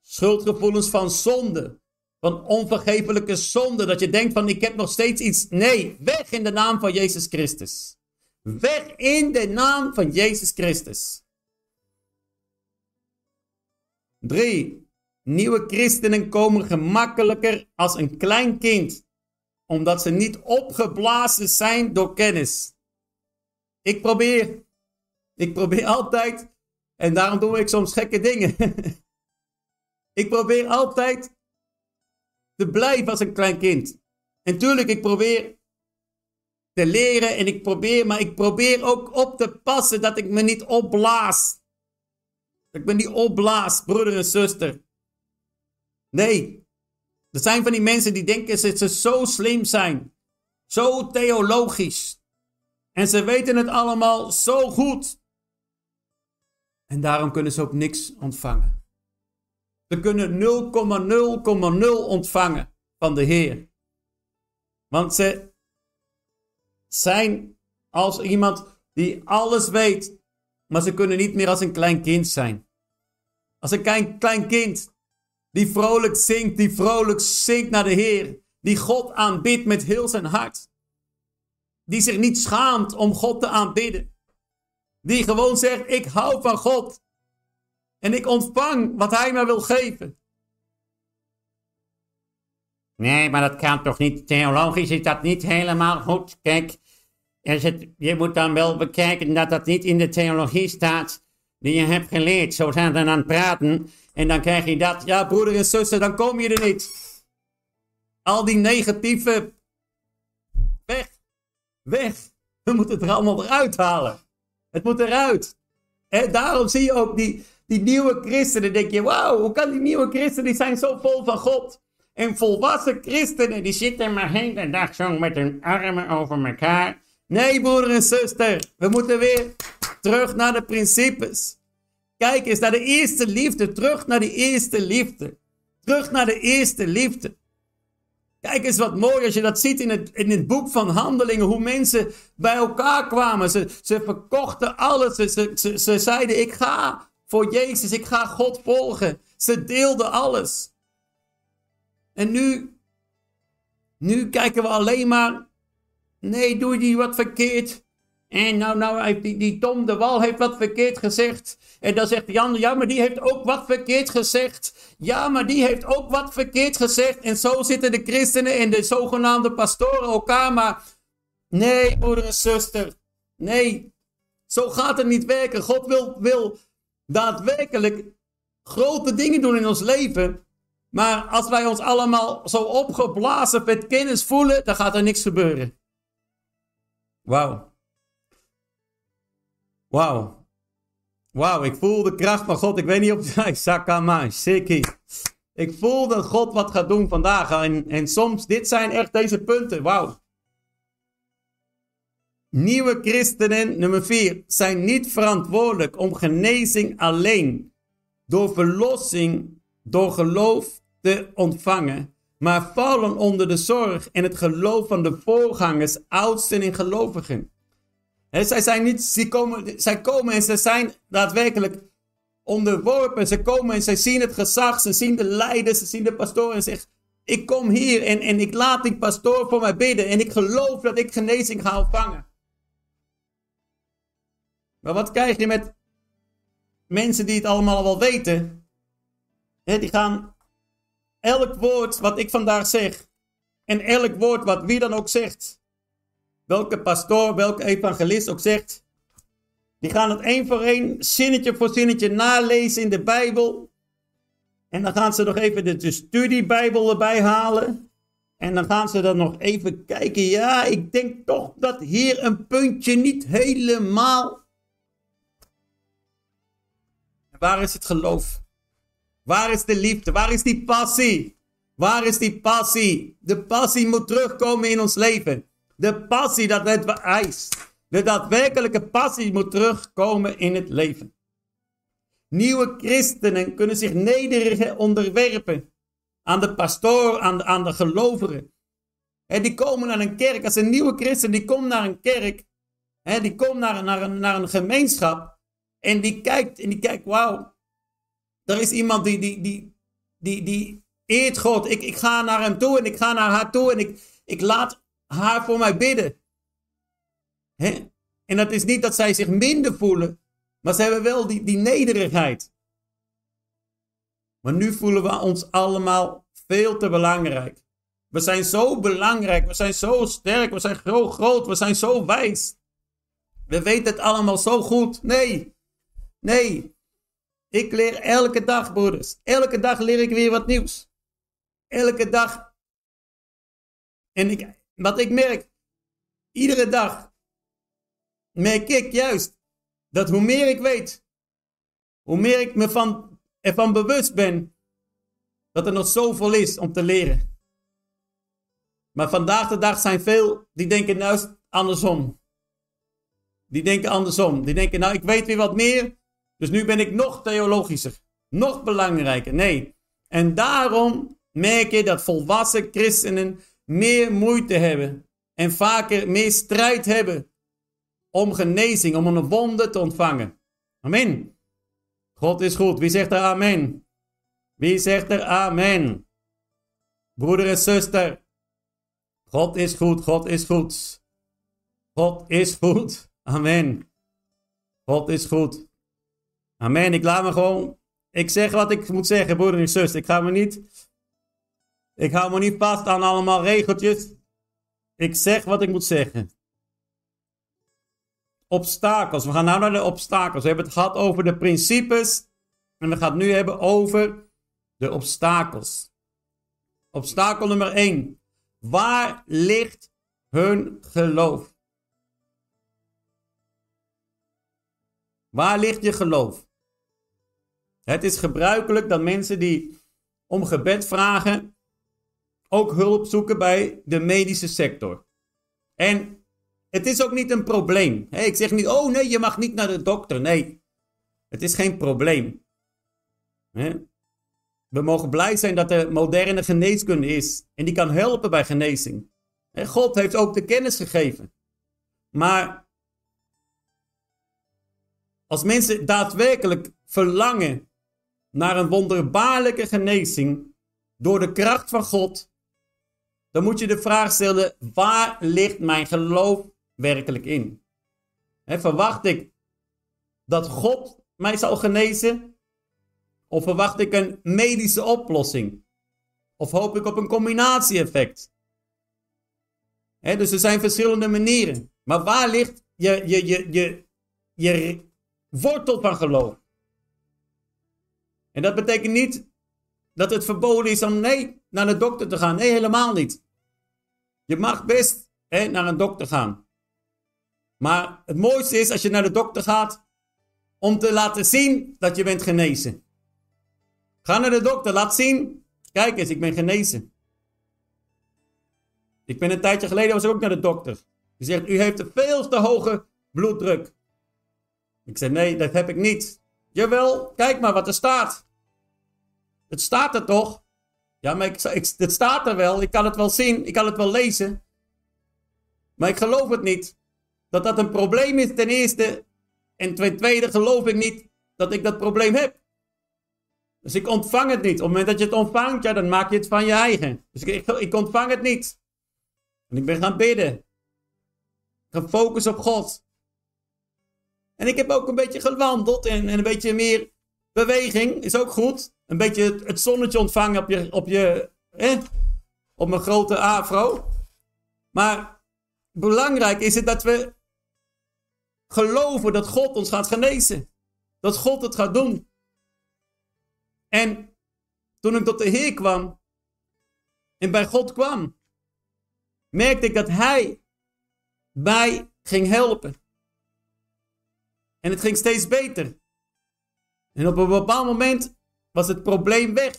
Schuldgevoelens van zonde. Van onvergeeflijke zonde. Dat je denkt van ik heb nog steeds iets. Nee, weg in de naam van Jezus Christus. Weg in de naam van Jezus Christus. 3. Nieuwe christenen komen gemakkelijker als een klein kind, omdat ze niet opgeblazen zijn door kennis. Ik probeer, ik probeer altijd, en daarom doe ik soms gekke dingen. ik probeer altijd te blijven als een klein kind. En tuurlijk, ik probeer te leren en ik probeer, maar ik probeer ook op te passen dat ik me niet opblaas. Dat ik me niet opblaas, broeder en zuster. Nee. Er zijn van die mensen die denken dat ze zo slim zijn. Zo theologisch. En ze weten het allemaal zo goed. En daarom kunnen ze ook niks ontvangen. Ze kunnen 0,0,0 ontvangen van de Heer. Want ze zijn als iemand die alles weet, maar ze kunnen niet meer als een klein kind zijn. Als een klein, klein kind die vrolijk zingt, die vrolijk zingt naar de Heer. Die God aanbidt met heel zijn hart. Die zich niet schaamt om God te aanbidden. Die gewoon zegt, ik hou van God. En ik ontvang wat hij mij wil geven. Nee, maar dat kan toch niet. Theologisch is dat niet helemaal goed. Kijk, je moet dan wel bekijken dat dat niet in de theologie staat die je hebt geleerd. Zo zijn we aan het praten. En dan krijg je dat, ja broeder en zuster, dan kom je er niet. Al die negatieve, weg, weg. We moeten het er allemaal eruit halen. Het moet eruit. En daarom zie je ook die, die nieuwe christenen. denk je, wauw, hoe kan die nieuwe christenen, die zijn zo vol van God. En volwassen christenen, die zitten maar hele dag zo met hun armen over elkaar. Nee, broeder en zuster, we moeten weer terug naar de principes. Kijk eens naar de eerste liefde. Terug naar de eerste liefde. Terug naar de eerste liefde. Kijk eens wat mooi als je dat ziet in het, in het boek van Handelingen. Hoe mensen bij elkaar kwamen. Ze, ze verkochten alles. Ze, ze, ze zeiden: Ik ga voor Jezus. Ik ga God volgen. Ze deelden alles. En nu, nu kijken we alleen maar. Nee, doe je wat verkeerd. En nou, nou die, die Tom de Wal heeft wat verkeerd gezegd. En dan zegt Jan, ja, maar die heeft ook wat verkeerd gezegd. Ja, maar die heeft ook wat verkeerd gezegd. En zo zitten de christenen en de zogenaamde pastoren elkaar. Maar nee, broeder en zuster. Nee, zo gaat het niet werken. God wil, wil daadwerkelijk grote dingen doen in ons leven. Maar als wij ons allemaal zo opgeblazen met kennis voelen, dan gaat er niks gebeuren. Wauw. Wauw. Wauw, ik voel de kracht van God. Ik weet niet of... Sakama, Siki. Ik voel dat God wat gaat doen vandaag. En, en soms, dit zijn echt deze punten. Wauw. Nieuwe christenen, nummer 4, zijn niet verantwoordelijk om genezing alleen door verlossing, door geloof te ontvangen, maar vallen onder de zorg en het geloof van de voorgangers, oudsten en gelovigen. He, zij, zijn niet, zij, komen, zij komen en ze zijn daadwerkelijk onderworpen. Ze komen en zij zien het gezag, ze zien de leiders, ze zien de pastoor en zeggen: Ik kom hier en, en ik laat die pastoor voor mij bidden en ik geloof dat ik genezing ga ontvangen. Maar wat krijg je met mensen die het allemaal wel weten? die gaan elk woord wat ik vandaag zeg en elk woord wat wie dan ook zegt, welke pastoor, welke evangelist ook zegt, die gaan het één voor één, zinnetje voor zinnetje nalezen in de Bijbel. En dan gaan ze nog even de, de studiebijbel erbij halen. En dan gaan ze dan nog even kijken. Ja, ik denk toch dat hier een puntje niet helemaal. Waar is het geloof? Waar is de liefde? Waar is die passie? Waar is die passie? De passie moet terugkomen in ons leven. De passie dat het vereist. De daadwerkelijke passie moet terugkomen in het leven. Nieuwe christenen kunnen zich nederig onderwerpen aan de pastoor, aan de, aan de gelovigen. En die komen naar een kerk. Als een nieuwe christen die komt naar een kerk, die komt naar, naar, naar een gemeenschap en die kijkt en die kijkt, wauw, er is iemand die, die, die, die, die eert God. Ik, ik ga naar hem toe en ik ga naar haar toe en ik, ik laat haar voor mij bidden. En dat is niet dat zij zich minder voelen, maar ze hebben wel die, die nederigheid. Maar nu voelen we ons allemaal veel te belangrijk. We zijn zo belangrijk, we zijn zo sterk, we zijn groot, groot, we zijn zo wijs. We weten het allemaal zo goed. Nee, nee. Ik leer elke dag, broeders. Elke dag leer ik weer wat nieuws. Elke dag. En ik, wat ik merk, iedere dag merk ik juist dat hoe meer ik weet, hoe meer ik me van, ervan bewust ben dat er nog zoveel is om te leren. Maar vandaag de dag zijn veel die denken nou andersom. Die denken andersom. Die denken nou ik weet weer wat meer, dus nu ben ik nog theologischer, nog belangrijker. Nee. En daarom merk je dat volwassen christenen meer moeite hebben en vaker meer strijd hebben om genezing, om een wonde te ontvangen. Amen. God is goed. Wie zegt er amen? Wie zegt er amen? Broeder en zuster, God is goed, God is goed. God is goed. Amen. God is goed. Amen. Ik laat me gewoon. Ik zeg wat ik moet zeggen, broeder en zuster. Ik ga me niet. Ik hou me niet vast aan allemaal regeltjes. Ik zeg wat ik moet zeggen obstakels. We gaan nu naar de obstakels. We hebben het gehad over de principes. En we gaan het nu hebben over de obstakels. Obstakel nummer 1. Waar ligt hun geloof? Waar ligt je geloof? Het is gebruikelijk dat mensen die om gebed vragen ook hulp zoeken bij de medische sector. En het is ook niet een probleem. ik zeg niet, oh nee, je mag niet naar de dokter. Nee, het is geen probleem. We mogen blij zijn dat er moderne geneeskunde is. En die kan helpen bij genezing. God heeft ook de kennis gegeven. Maar als mensen daadwerkelijk verlangen naar een wonderbaarlijke genezing door de kracht van God, dan moet je de vraag stellen: waar ligt mijn geloof werkelijk in? verwacht ik dat God mij zal genezen? Of verwacht ik een medische oplossing? Of hoop ik op een combinatie-effect? dus er zijn verschillende manieren. Maar waar ligt je, je, je, je, je wortel van geloof? En dat betekent niet dat het verboden is om nee, naar de dokter te gaan. Nee, helemaal niet. Je mag best naar een dokter gaan. Maar het mooiste is als je naar de dokter gaat om te laten zien dat je bent genezen. Ga naar de dokter, laat zien. Kijk eens, ik ben genezen. Ik ben een tijdje geleden was ik ook naar de dokter. Die zegt, u heeft een veel te hoge bloeddruk. Ik zei, nee, dat heb ik niet. Jawel, kijk maar wat er staat. Het staat er toch? Ja, maar ik, ik, het staat er wel. Ik kan het wel zien. Ik kan het wel lezen. Maar ik geloof het niet dat dat een probleem is ten eerste. En ten tweede geloof ik niet dat ik dat probleem heb. Dus ik ontvang het niet. Op het moment dat je het ontvangt, ja, dan maak je het van je eigen. Dus ik, ik ontvang het niet. En ik ben gaan bidden. Gefocust op God. En ik heb ook een beetje gewandeld en, en een beetje meer beweging. Is ook goed. Een beetje het, zonnetje ontvangen op je, op je, op mijn grote afro. Maar belangrijk is het dat we geloven dat God ons gaat genezen. Dat God het gaat doen. En toen ik tot de Heer kwam en bij God kwam, merkte ik dat Hij mij ging helpen. En het ging steeds beter. En op een bepaald moment was het probleem weg.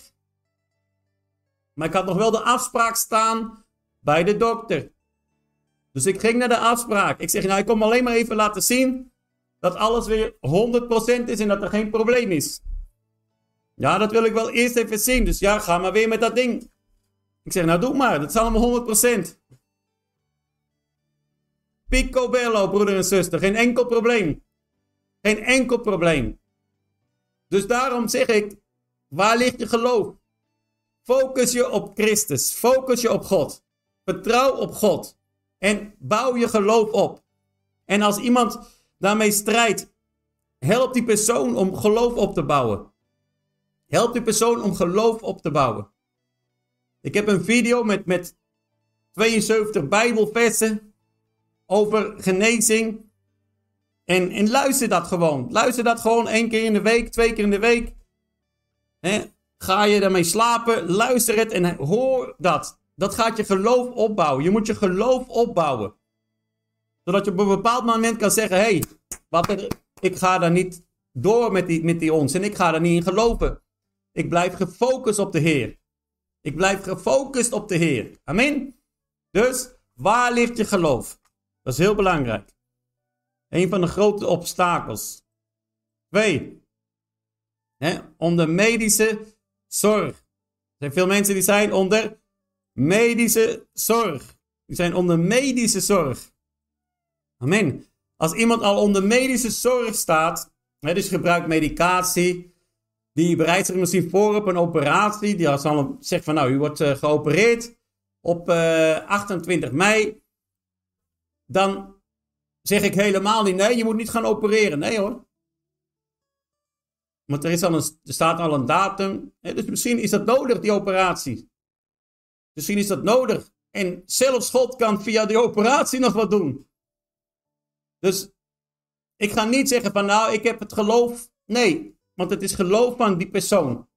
Maar ik had nog wel de afspraak staan bij de dokter. Dus ik ging naar de afspraak. Ik zeg, nou, ik kom alleen maar even laten zien dat alles weer 100% is en dat er geen probleem is. Ja, dat wil ik wel eerst even zien. Dus ja, ga maar weer met dat ding. Ik zeg, nou doe maar, dat is allemaal 100%. Picobello, broeder en zuster, geen enkel probleem. Geen enkel probleem. Dus daarom zeg ik, waar ligt je geloof? Focus je op Christus, focus je op God. Vertrouw op God en bouw je geloof op. En als iemand daarmee strijdt, help die persoon om geloof op te bouwen. Help die persoon om geloof op te bouwen. Ik heb een video met, met 72 Bijbelversen over genezing. En, en luister dat gewoon. Luister dat gewoon één keer in de week, twee keer in de week. Ga je daarmee slapen, luister het en hoor dat. Dat gaat je geloof opbouwen. Je moet je geloof opbouwen. Zodat je op een bepaald moment kan zeggen: hé, hey, ik ga daar niet door met die, met die ons en ik ga daar niet in geloven. Ik blijf gefocust op de Heer. Ik blijf gefocust op de Heer. Amen. Dus waar ligt je geloof? Dat is heel belangrijk. Een van de grote obstakels. Twee. Hè, onder medische zorg. Er zijn veel mensen die zijn onder medische zorg. Die zijn onder medische zorg. Amen. Als iemand al onder medische zorg staat, hè, dus gebruikt medicatie, die bereidt zich misschien voor op een operatie, die als al zegt van nou, u wordt uh, geopereerd op uh, eh, 28 mei, dan zeg ik helemaal niet, nee, je moet niet gaan opereren. Nee hoor. Want er, is al een, er staat al een datum. Hè, dus misschien is dat nodig, die operatie. Misschien is dat nodig. En zelfs God kan via die operatie nog wat doen. Dus ik ga niet zeggen van nou, ik heb het geloof. Nee, want het is geloof van die persoon.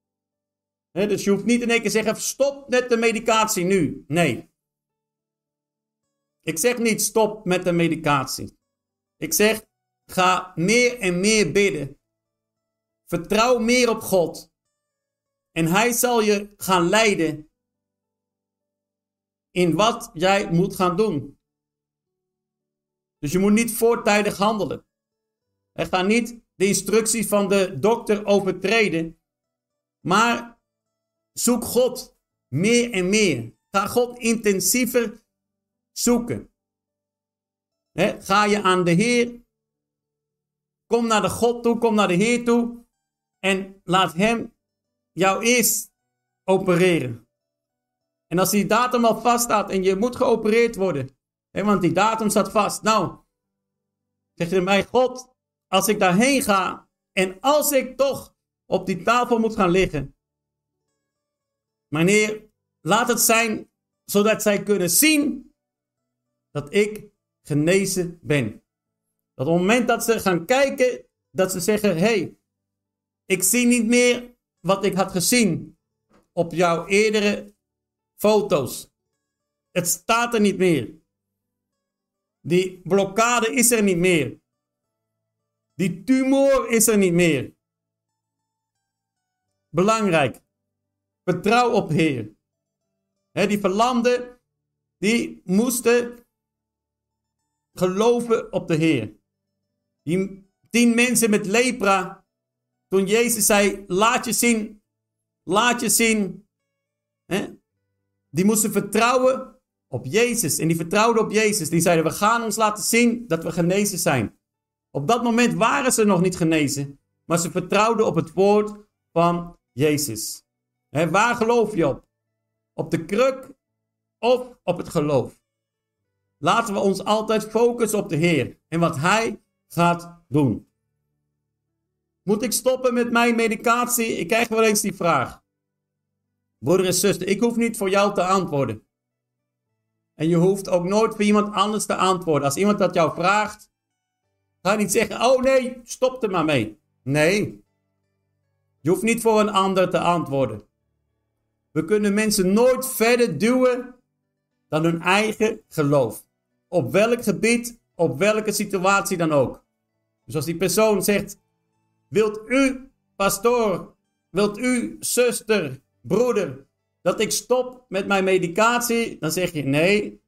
dus je hoeft niet in één keer te zeggen stop met de medicatie nu. Nee. Ik zeg niet stop met de medicatie. Ik zeg ga meer en meer bidden. Vertrouw meer op God. En Hij zal je gaan leiden in wat jij moet gaan doen. Dus je moet niet voortijdig handelen. En ga niet de instructies van de dokter overtreden. Maar zoek God meer en meer. Ga God intensiever zoeken. ga je aan de Heer. Kom naar de God toe, kom naar de Heer toe. En laat Hem jou eerst opereren. En als die datum al vaststaat en je moet geopereerd worden, want die datum staat vast. Nou, zeg je mij, God, als ik daarheen ga en als ik toch op die tafel moet gaan liggen, meneer, laat het zijn zodat zij kunnen zien dat ik genezen ben. Dat op het moment dat ze gaan kijken, dat ze zeggen: hey, ik zie niet meer wat ik had gezien op jouw eerdere foto's. Het staat er niet meer. Die blokkade is er niet meer. Die tumor is er niet meer. Belangrijk. Vertrouw op de Heer. die verlamden, die moesten geloven op de Heer. Die tien mensen met lepra, toen Jezus zei, laat je zien, laat je zien. Hè? Die moesten vertrouwen op Jezus en die vertrouwden op Jezus. Die zeiden, we gaan ons laten zien dat we genezen zijn. Op dat moment waren ze nog niet genezen, maar ze vertrouwden op het woord van Jezus. He, waar geloof je op? Op de kruk of op het geloof? Laten we ons altijd focussen op de Heer en wat Hij gaat doen. Moet ik stoppen met mijn medicatie? Ik krijg wel eens die vraag. Broeder en zuster, ik hoef niet voor jou te antwoorden. En je hoeft ook nooit voor iemand anders te antwoorden. Als iemand dat jou vraagt, ga niet zeggen: Oh nee, stop er maar mee. Nee. Je hoeft niet voor een ander te antwoorden. We kunnen mensen nooit verder duwen dan hun eigen geloof. Op welk gebied, op welke situatie dan ook. Dus als die persoon zegt: Wilt u, pastoor, wilt u, zuster, broeder, dat ik stop met mijn medicatie? Dan zeg je: Nee,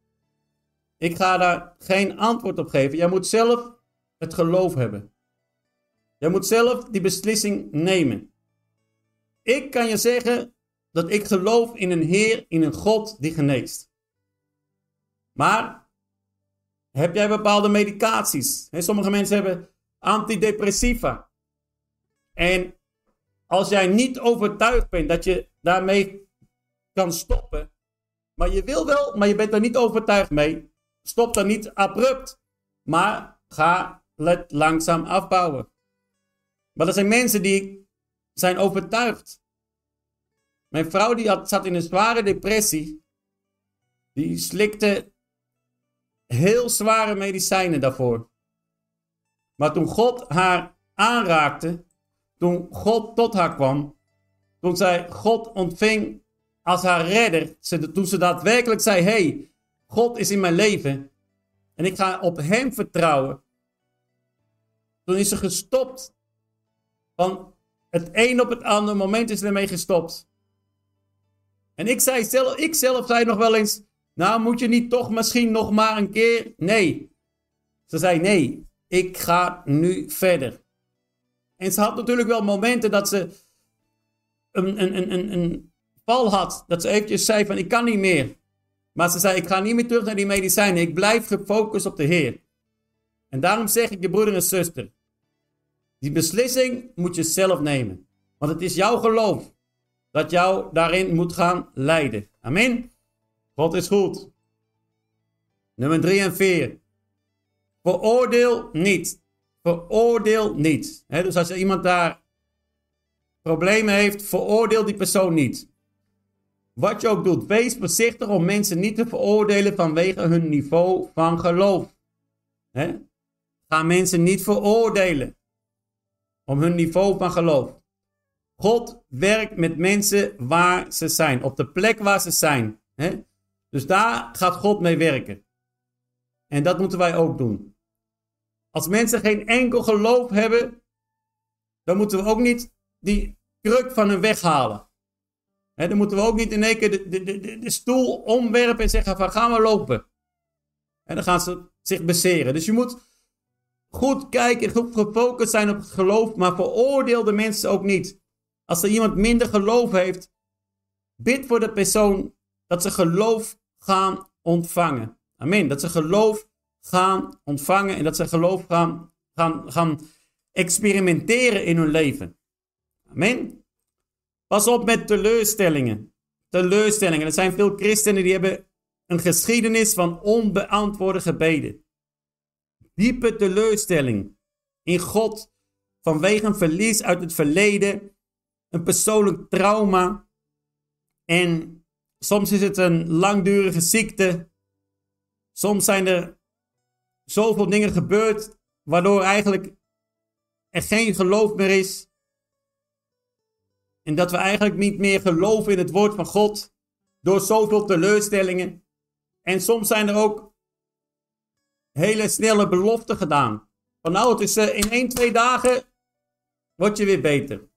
ik ga daar geen antwoord op geven. Jij moet zelf het geloof hebben. Jij moet zelf die beslissing nemen. Ik kan je zeggen dat ik geloof in een Heer, in een God die geneest. Maar heb jij bepaalde medicaties? Sommige mensen hebben antidepressiva. En als jij niet overtuigd bent dat je daarmee kan stoppen, maar je wil wel, maar je bent er niet overtuigd mee, stop dan niet abrupt, maar ga het langzaam afbouwen. Maar er zijn mensen die zijn overtuigd. Mijn vrouw die zat in een zware depressie. Die slikte heel zware medicijnen daarvoor. Maar toen God haar aanraakte, toen God tot haar kwam, toen zij God ontving als haar redder, toen ze daadwerkelijk zei: hey, God is in mijn leven en ik ga op Hem vertrouwen. Toen is ze gestopt. Van het een op het andere moment is ze ermee gestopt. En ik zei zelf, ik zelf zei nog wel eens, nou moet je niet toch misschien nog maar een keer? Nee. Ze zei nee, ik ga nu verder. En ze had natuurlijk wel momenten dat ze een, een, een, een, een val had. Dat ze eventjes zei van ik kan niet meer. Maar ze zei ik ga niet meer terug naar die medicijnen. Ik blijf gefocust op de Heer. En daarom zeg ik je broeder en zuster. Die beslissing moet je zelf nemen. Want het is jouw geloof dat jou daarin moet gaan leiden. Amen. God is goed. Nummer 3 en 4. Veroordeel niet. Veroordeel niet. dus als er iemand daar problemen heeft, veroordeel die persoon niet. Wat je ook doet, wees voorzichtig om mensen niet te veroordelen vanwege hun niveau van geloof. Ga mensen niet veroordelen om hun niveau van geloof. God werkt met mensen waar ze zijn, op de plek waar ze zijn. Dus daar gaat God mee werken. En dat moeten wij ook doen. Als mensen geen enkel geloof hebben, dan moeten we ook niet die kruk van hun weghalen. dan moeten we ook niet in één keer de, de, de, de stoel omwerpen en zeggen van gaan we lopen. En dan gaan ze zich beseren. Dus je moet goed kijken, goed gefocust zijn op het geloof, maar veroordeel de mensen ook niet. Als er iemand minder geloof heeft, bid voor de persoon dat ze geloof gaan ontvangen. Amen. Dat ze geloof gaan ontvangen en dat ze geloof gaan, gaan, gaan experimenteren in hun leven. Amen. Pas op met teleurstellingen. Teleurstellingen. Er zijn veel christenen die hebben een geschiedenis van onbeantwoorde gebeden. Diepe teleurstelling in God vanwege een verlies uit het verleden, een persoonlijk trauma en soms is het een langdurige ziekte. Soms zijn er zoveel dingen gebeurd waardoor eigenlijk er geen geloof meer is. En dat we eigenlijk niet meer geloven in het woord van God door zoveel teleurstellingen. En soms zijn er ook hele snelle beloften gedaan. Van nou, het is uh, in 1, 2 dagen word je weer beter.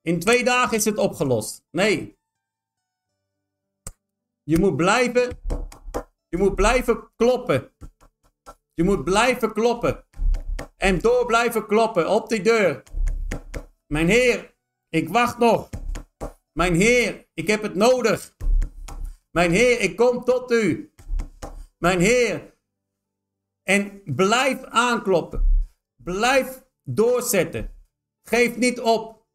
In twee dagen is het opgelost. Nee. Je moet blijven, je moet blijven kloppen. Je moet blijven kloppen. En door blijven kloppen op die deur. Mijn Heer, ik wacht nog. Mijn Heer, ik heb het nodig. Mijn Heer, ik kom tot u. Mijn Heer. En blijf aankloppen. Blijf doorzetten. Geef niet op.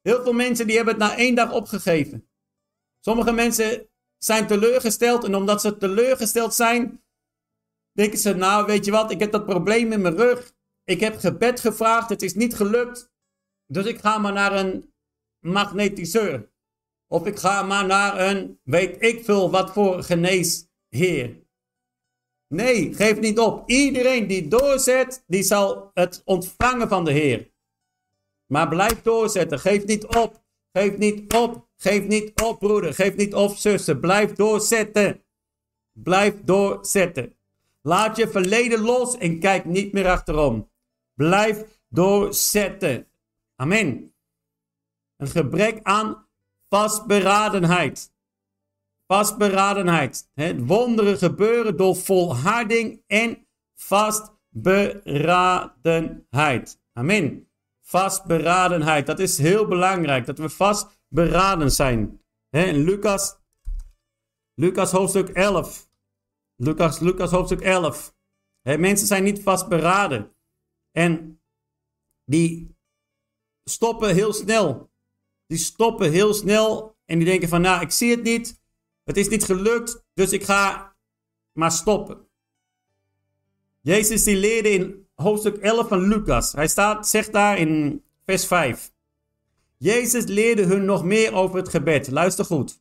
Heel veel mensen die hebben het na één dag opgegeven. Sommige mensen zijn teleurgesteld en omdat ze teleurgesteld zijn, denken ze, nou weet je wat, ik heb dat probleem in mijn rug. Ik heb gebed gevraagd, het is niet gelukt. Dus ik ga maar naar een magnetiseur. Of ik ga maar naar een, weet ik veel wat voor geneesheer. Nee, geef niet op. Iedereen die doorzet, die zal het ontvangen van de Heer. Maar blijf doorzetten. Geef niet op. Geef niet op. Geef niet op, broeder. Geef niet op, zuster. Blijf doorzetten. Blijf doorzetten. Laat je verleden los en kijk niet meer achterom. Blijf doorzetten. Amen. Een gebrek aan vastberadenheid. Vastberadenheid. Het wonderen gebeuren door volharding en vastberadenheid. Amen. Vastberadenheid. Dat is heel belangrijk. Dat we vastberaden zijn. in Lucas, Lucas hoofdstuk 11. Lucas, Lucas hoofdstuk 11. mensen zijn niet vastberaden. En die stoppen heel snel. Die stoppen heel snel en die denken van, nou, ik zie het niet. Het is niet gelukt, dus ik ga maar stoppen. Jezus die leerde in hoofdstuk 11 van Lucas. Hij staat, zegt daar in vers 5. Jezus leerde hun nog meer over het gebed. Luister goed.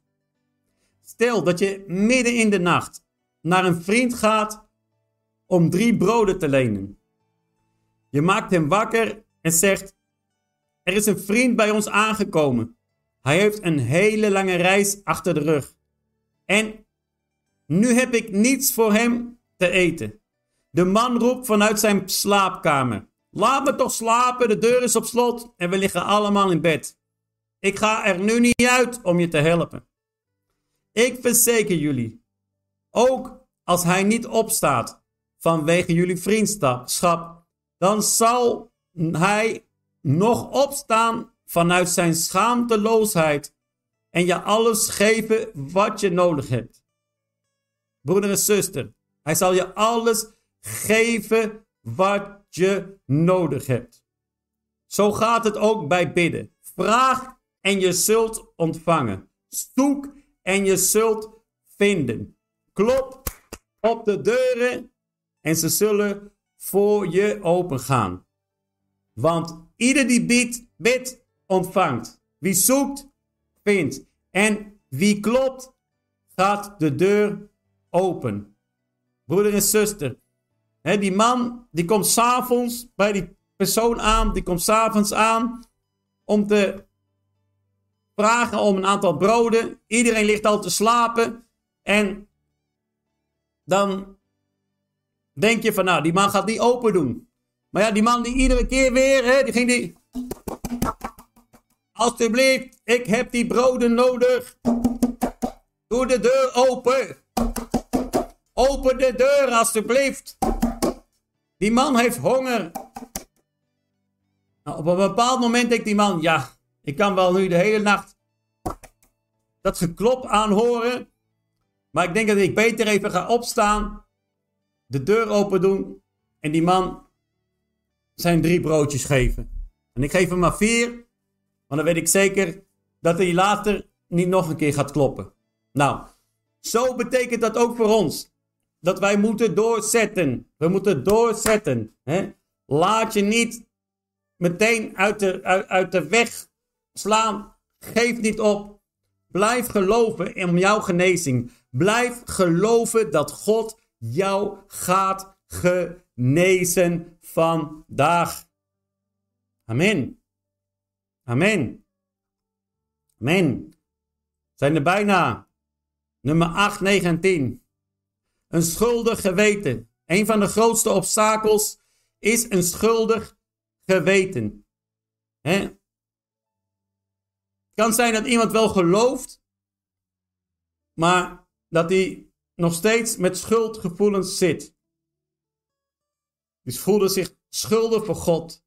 Stel dat je midden in de nacht naar een vriend gaat om drie broden te lenen. Je maakt hem wakker en zegt: Er is een vriend bij ons aangekomen. Hij heeft een hele lange reis achter de rug. En nu heb ik niets voor hem te eten. De man roept vanuit zijn slaapkamer: Laat me toch slapen, de deur is op slot en we liggen allemaal in bed. Ik ga er nu niet uit om je te helpen. Ik verzeker jullie, ook als hij niet opstaat vanwege jullie vriendschap, dan zal hij nog opstaan vanuit zijn schaamteloosheid en je alles geven wat je nodig hebt. Broeder en zuster, hij zal je alles geven wat je nodig hebt. Zo gaat het ook bij bidden. Vraag en je zult ontvangen. Zoek en je zult vinden. Klop op de deuren en ze zullen voor je opengaan. Want ieder die biedt, bidt, ontvangt. Wie zoekt, vindt. En wie klopt, gaat de deur open. Broeder en zuster, hè, die man die komt s'avonds bij die persoon aan, die komt s'avonds aan om te vragen om een aantal broden. Iedereen ligt al te slapen en dan denk je van nou, die man gaat die open doen. Maar ja, die man die iedere keer weer, hè, die ging die... Alsjeblieft, ik heb die broden nodig. Doe de deur open. Open de deur, alsjeblieft. Die man heeft honger. Nou, op een bepaald moment denkt die man, ja, ik kan wel nu de hele nacht dat geklop aanhoren. Maar ik denk dat ik beter even ga opstaan, de deur open doen en die man zijn drie broodjes geven. En ik geef hem maar vier, want dan weet ik zeker dat hij later niet nog een keer gaat kloppen. Nou, zo betekent dat ook voor ons. Dat wij moeten doorzetten. We moeten doorzetten. Hè? Laat je niet meteen uit de, uit, uit de weg slaan. Geef niet op. Blijf geloven in jouw genezing. Blijf geloven dat God jou gaat genezen vandaag. Amen. Amen. Amen. Zijn er bijna. Nummer 8, 9 en 10. Een schuldig geweten. Een van de grootste obstakels is een schuldig geweten. Het kan zijn dat iemand wel gelooft, maar dat hij nog steeds met schuldgevoelens zit. Die voelen zich schuldig voor God.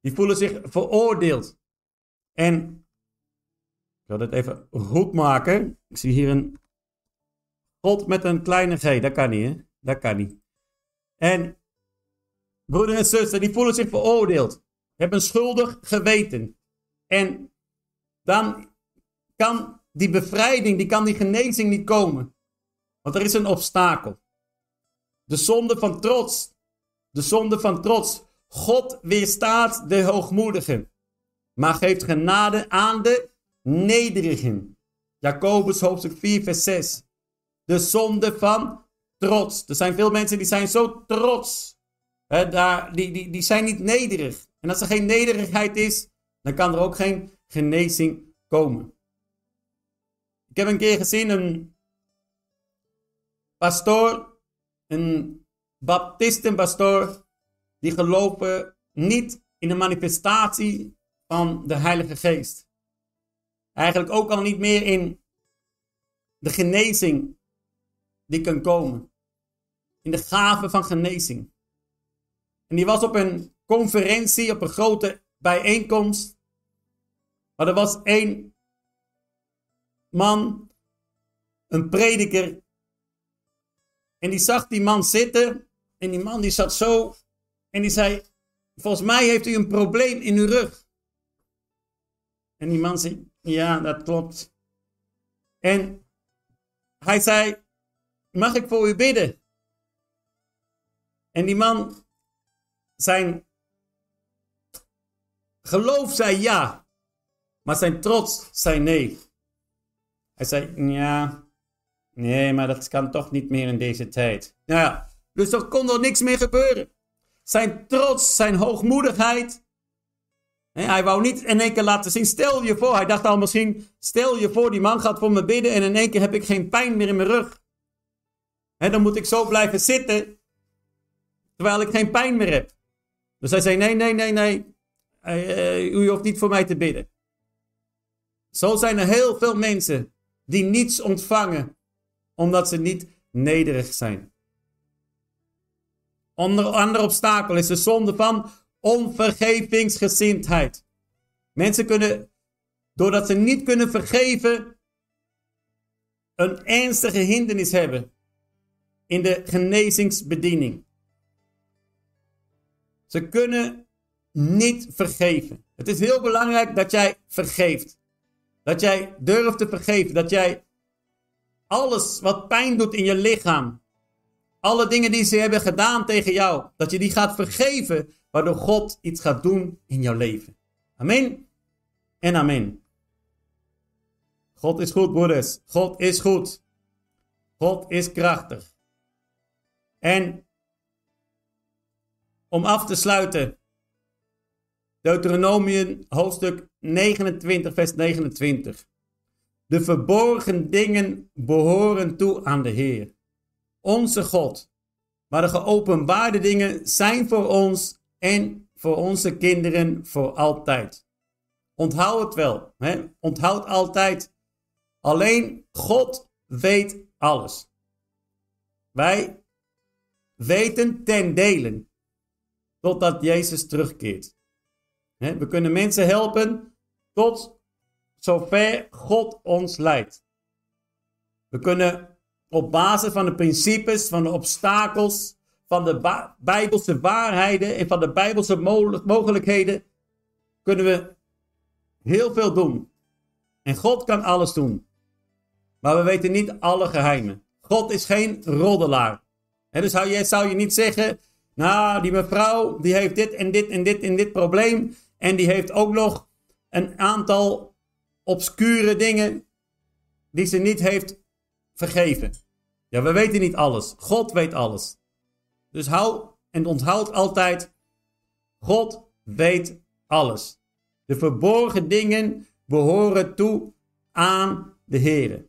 Die voelen zich veroordeeld. En ik wil dit even goed maken. Ik zie hier een God met een kleine g, dat kan niet, hè? Dat kan niet. En broeder en zuster, die voelen zich veroordeeld. Hebben schuldig geweten. En dan kan die bevrijding, die kan die genezing niet komen. Want er is een obstakel. De zonde van trots. De zonde van trots. God weerstaat de hoogmoedigen, maar geeft genade aan de nederigen. Jacobus hoofdstuk 4 vers 6. De zonde van trots. Er zijn veel mensen die zijn zo trots. He, daar, die, die, die zijn niet nederig. En als er geen nederigheid is, dan kan er ook geen genezing komen. Ik heb een keer gezien een pastoor, een baptistenpastoor, die geloven niet in de manifestatie van de Heilige Geest. Eigenlijk ook al niet meer in de genezing die kan komen. In de gave van genezing. En die was op een conferentie, op een grote bijeenkomst. Maar er was één man, een prediker. En die zag die man zitten. En die man die zat zo. En die zei: Volgens mij heeft u een probleem in uw rug. En die man zei: Ja, dat klopt. En hij zei: Mag ik voor u bidden? En die man, zijn geloof zei ja, maar zijn trots zei nee. Hij zei, ja, nee, maar dat kan toch niet meer in deze tijd. Nou ja, dus er kon er niks meer gebeuren. Zijn trots, zijn hoogmoedigheid. hij wou niet in één keer laten zien. Stel je voor, hij dacht al misschien, stel je voor, die man gaat voor me bidden en in één keer heb ik geen pijn meer in mijn rug. Dan moet ik zo blijven zitten, terwijl ik geen pijn meer heb. Dus hij zei, nee, nee, nee, nee, uh, u hoeft niet voor mij te bidden. Zo zijn er heel veel mensen die niets ontvangen, omdat ze niet nederig zijn. Onder andere obstakel is de zonde van onvergevingsgezindheid. Mensen kunnen, doordat ze niet kunnen vergeven, een ernstige hindernis hebben in de genezingsbediening. Ze kunnen niet vergeven. Het is heel belangrijk dat jij vergeeft. Dat jij durft te vergeven. Dat jij alles wat pijn doet in je lichaam. Alle dingen die ze hebben gedaan tegen jou. Dat je die gaat vergeven. Waardoor God iets gaat doen in jouw leven. Amen. En amen. God is goed, broeders. God is goed. God is krachtig. En om af te sluiten. Deuteronomium hoofdstuk 29, vers 29. De verborgen dingen behoren toe aan de Heer, onze God. Maar de geopenbaarde dingen zijn voor ons en voor onze kinderen voor altijd. Onthoud het wel. Hè? Onthoud altijd. Alleen God weet alles. Wij weten ten delen. Totdat Jezus terugkeert. We kunnen mensen helpen tot zover God ons leidt. We kunnen op basis van de principes, van de obstakels, van de bijbelse waarheden en van de bijbelse mogelijkheden, kunnen we heel veel doen. En God kan alles doen. Maar we weten niet alle geheimen. God is geen roddelaar. En dus zou je, zou je niet zeggen, nou, die mevrouw, die heeft dit en dit en dit en dit probleem. En die heeft ook nog een aantal obscure dingen die ze niet heeft vergeven. Ja, we weten niet alles. God weet alles. Dus hou en onthoud altijd, God weet alles. De verborgen dingen behoren toe aan de Heer.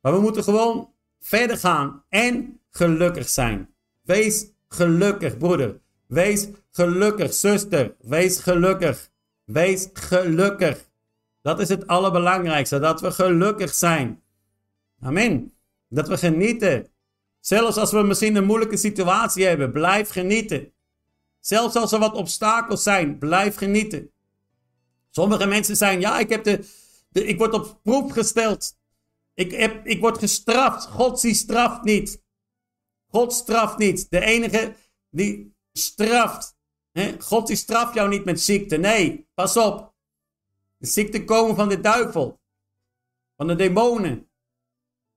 Maar we moeten gewoon verder gaan en gelukkig zijn. Wees gelukkig, broeder. Wees gelukkig, zuster. Wees gelukkig. Wees gelukkig. Dat is het allerbelangrijkste, dat we gelukkig zijn. Amen. Dat we genieten. Zelfs als we misschien een moeilijke situatie hebben, blijf genieten. Zelfs als er wat obstakels zijn, blijf genieten. Sommige mensen zijn, ja, ik, heb de, ik word op proef gesteld. Ik, heb, ik word gestraft. God die straft niet. God straft niet. De enige die straft. God die straft jou niet met ziekte. Nee, pas op. De ziekte komen van de duivel. Van de demonen.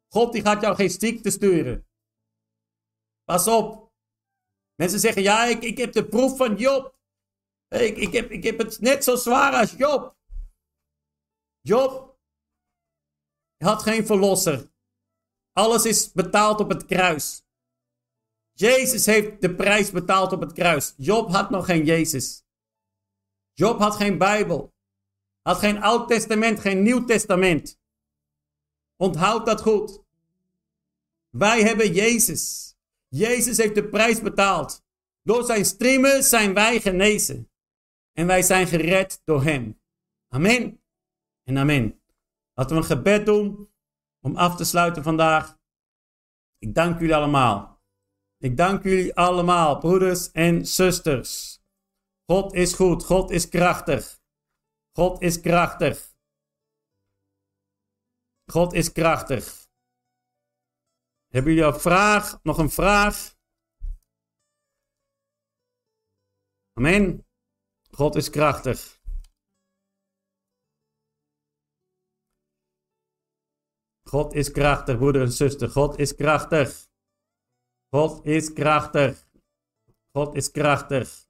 God die gaat jou geen ziekte sturen. Pas op. Mensen zeggen, ja, ik, ik heb de proef van Job. Ik, ik, heb, ik heb het net zo zwaar als Job. Job had geen verlosser. Alles is betaald op het kruis. Jezus heeft de prijs betaald op het kruis. Job had nog geen Jezus. Job had geen Bijbel. Had geen Oud Testament, geen Nieuw Testament. Onthoud dat goed. Wij hebben Jezus. Jezus heeft de prijs betaald. Door zijn streamen zijn wij genezen. En wij zijn gered door hem. Amen. En amen. Laten we een gebed doen om af te sluiten vandaag. Ik dank jullie allemaal. Ik dank jullie allemaal, broeders en zusters. God is goed. God is krachtig. God is krachtig. God is krachtig. Hebben jullie een vraag? Nog een vraag? Amen. God is krachtig. God is krachtig, broeder en zuster. God is krachtig. God is krachtig. God is krachtig.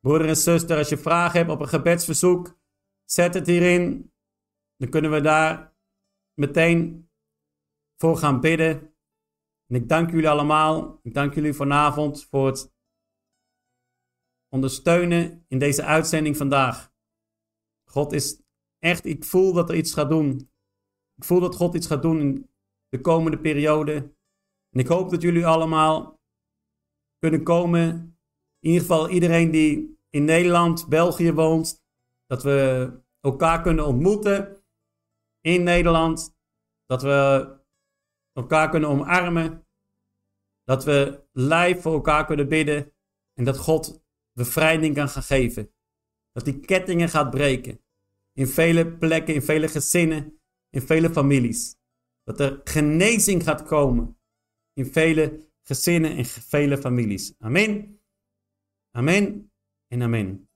Broeder en zuster, als je vragen hebt op een gebedsverzoek, zet het hierin. Dan kunnen we daar meteen voor gaan bidden. En ik dank jullie allemaal. Ik dank jullie vanavond voor het ondersteunen in deze uitzending vandaag. God is echt, ik voel dat er iets gaat doen. Ik voel dat God iets gaat doen in de komende periode. En ik hoop dat jullie allemaal kunnen komen. In ieder geval iedereen die in Nederland, België woont. Dat we elkaar kunnen ontmoeten in Nederland. Dat we elkaar kunnen omarmen. Dat we live voor elkaar kunnen bidden. En dat God bevrijding kan gaan geven. Dat die kettingen gaat breken. In vele plekken, in vele gezinnen, in vele families. Dat er genezing gaat komen. In vele gezinnen en vele families. Amen. Amen en amen.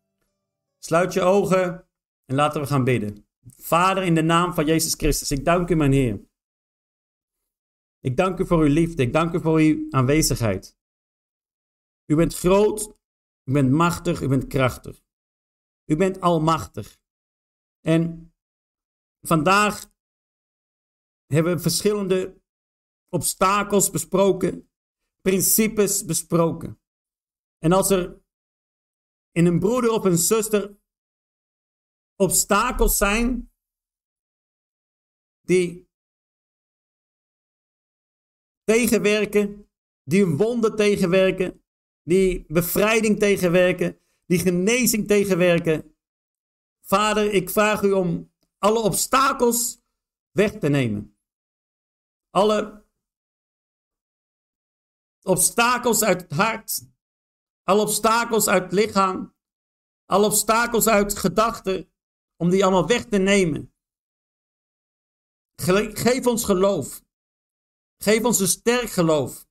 Sluit je ogen en laten we gaan bidden. Vader, in de naam van Jezus Christus, ik dank u, mijn Heer. Ik dank u voor uw liefde. Ik dank u voor uw aanwezigheid. U bent groot u bent machtig, u bent krachtig. U bent almachtig. En vandaag hebben we verschillende obstakels besproken, principes besproken. En als er in een broeder of een zuster obstakels zijn die tegenwerken, die een tegenwerken, die bevrijding tegenwerken, die genezing tegenwerken. Vader, ik vraag u om alle obstakels weg te nemen. Alle obstakels uit het hart, alle obstakels uit het lichaam, alle obstakels uit gedachten, om die allemaal weg te nemen. Geef ons geloof. Geef ons een sterk geloof.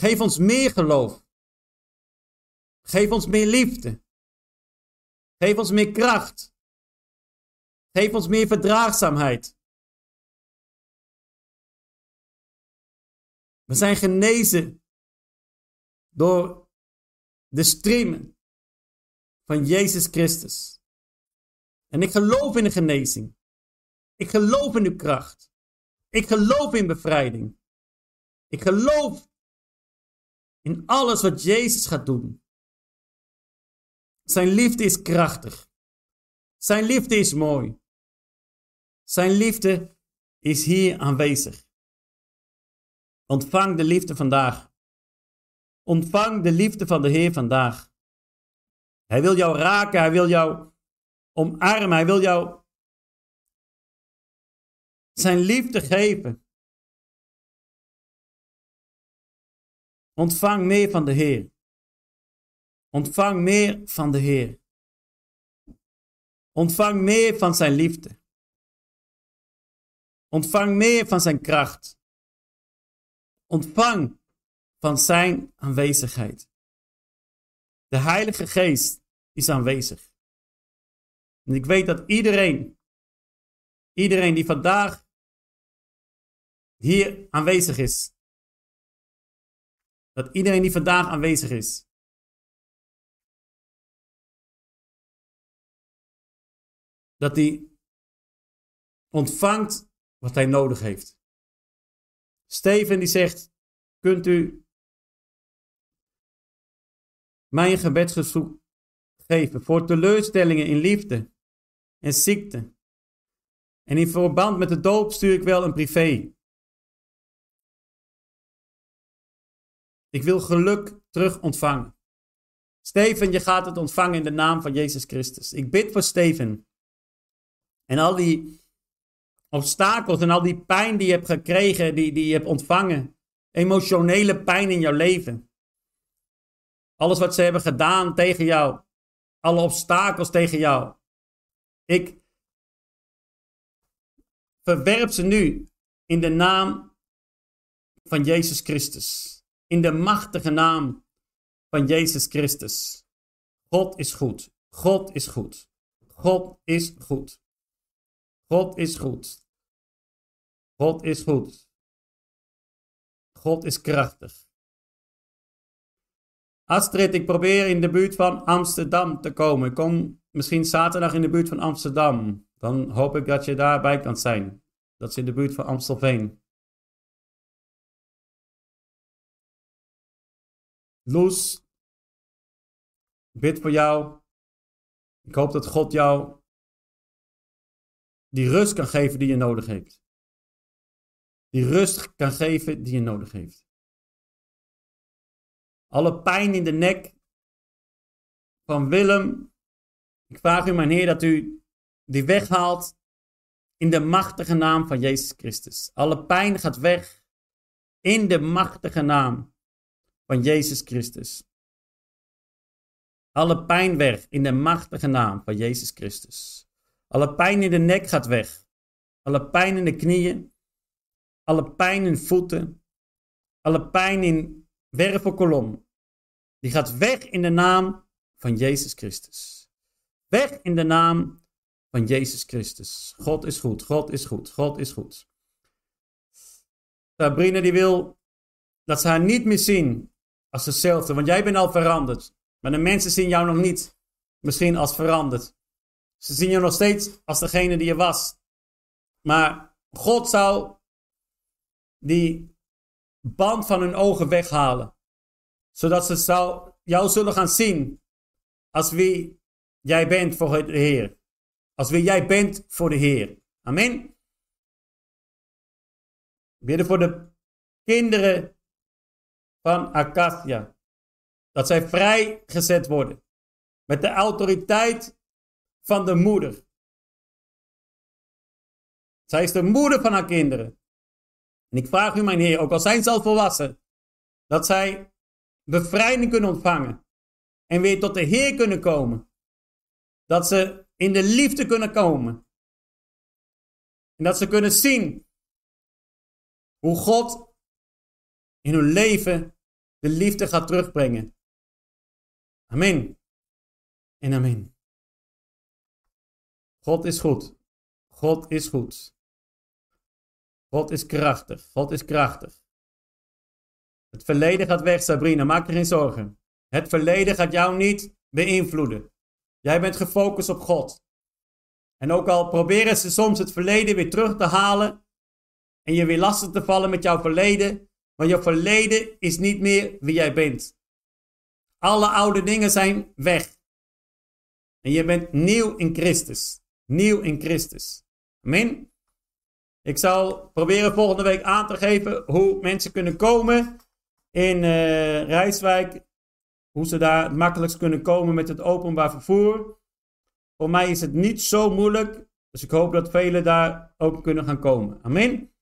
Geef ons meer geloof. Geef ons meer liefde. Geef ons meer kracht. Geef ons meer verdraagzaamheid. We zijn genezen door de streamen van Jezus Christus. En ik geloof in de genezing. Ik geloof in uw kracht. Ik geloof in bevrijding. Ik geloof in alles wat Jezus gaat doen. Zijn liefde is krachtig. Zijn liefde is mooi. Zijn liefde is hier aanwezig. Ontvang de liefde vandaag. Ontvang de liefde van de Heer vandaag. Hij wil jou raken, hij wil jou omarmen, hij wil jou zijn liefde geven. Ontvang meer van de Heer. Ontvang meer van de Heer. Ontvang meer van zijn liefde. Ontvang meer van zijn kracht. Ontvang van zijn aanwezigheid. De Heilige Geest is aanwezig. En ik weet dat iedereen, iedereen die vandaag hier aanwezig is, dat iedereen die vandaag aanwezig is, dat die ontvangt wat hij nodig heeft. Steven die zegt, kunt u mij een gebedsverzoek geven voor teleurstellingen in liefde en ziekte. En in verband met de doop stuur ik wel een privé. Ik wil geluk terug ontvangen. Steven, je gaat het ontvangen in de naam van Jezus Christus. Ik bid voor Steven. En al die obstakels en al die pijn die je hebt gekregen, die, die je hebt ontvangen. Emotionele pijn in jouw leven. Alles wat ze hebben gedaan tegen jou. Alle obstakels tegen jou. Ik verwerp ze nu in de naam van Jezus Christus. In de machtige naam van Jezus Christus. God is goed. God is goed. God is goed. God is goed. God is goed. God is krachtig. Astrid, ik probeer in de buurt van Amsterdam te komen. Ik kom misschien zaterdag in de buurt van Amsterdam. Dan hoop ik dat je daarbij kan zijn. Dat is in de buurt van Amstelveen. Loes, bid voor jou. Ik hoop dat God jou die rust kan geven die je nodig hebt. Die rust kan geven die je nodig heeft. Alle pijn in de nek van Willem. Ik vraag u, mijn Heer, dat u die weghaalt in de machtige naam van Jezus Christus. Alle pijn gaat weg in de machtige naam van Jezus Christus. Alle pijn weg in de machtige naam van Jezus Christus. Alle pijn in de nek gaat weg. Alle pijn in de knieën. Alle pijn in voeten. Alle pijn in wervelkolom. Die gaat weg in de naam van Jezus Christus. Weg in de naam van Jezus Christus. God is goed, God is goed, God is goed. Sabrina die wil dat ze haar niet meer zien als dezelfde, want jij bent al veranderd. Maar de mensen zien jou nog niet misschien als veranderd. Ze zien je nog steeds als degene die je was. Maar God zou die band van hun ogen weghalen. Zodat ze zou, jou zullen gaan zien als wie jij bent voor de Heer. Als wie jij bent voor de Heer. Amen. Bidden voor de kinderen van Acacia. Dat zij vrijgezet worden. Met de autoriteit van de moeder. Zij is de moeder van haar kinderen. En ik vraag u, mijn Heer, ook al zijn ze al volwassen, dat zij bevrijding kunnen ontvangen. En weer tot de Heer kunnen komen. Dat ze in de liefde kunnen komen. En dat ze kunnen zien hoe God in hun leven de liefde gaat terugbrengen. Amen. En amen. God is goed. God is goed. God is krachtig. God is krachtig. Het verleden gaat weg, Sabrina. Maak je geen zorgen. Het verleden gaat jou niet beïnvloeden. Jij bent gefocust op God. En ook al proberen ze soms het verleden weer terug te halen. En je weer lastig te vallen met jouw verleden. Maar jouw verleden is niet meer wie jij bent. Alle oude dingen zijn weg. En je bent nieuw in Christus nieuw in Christus. Amen. Ik zal proberen volgende week aan te geven hoe mensen kunnen komen in uh, Rijswijk. Hoe ze daar het makkelijkst kunnen komen met het openbaar vervoer. Voor mij is het niet zo moeilijk. Dus ik hoop dat velen daar ook kunnen gaan komen. Amen.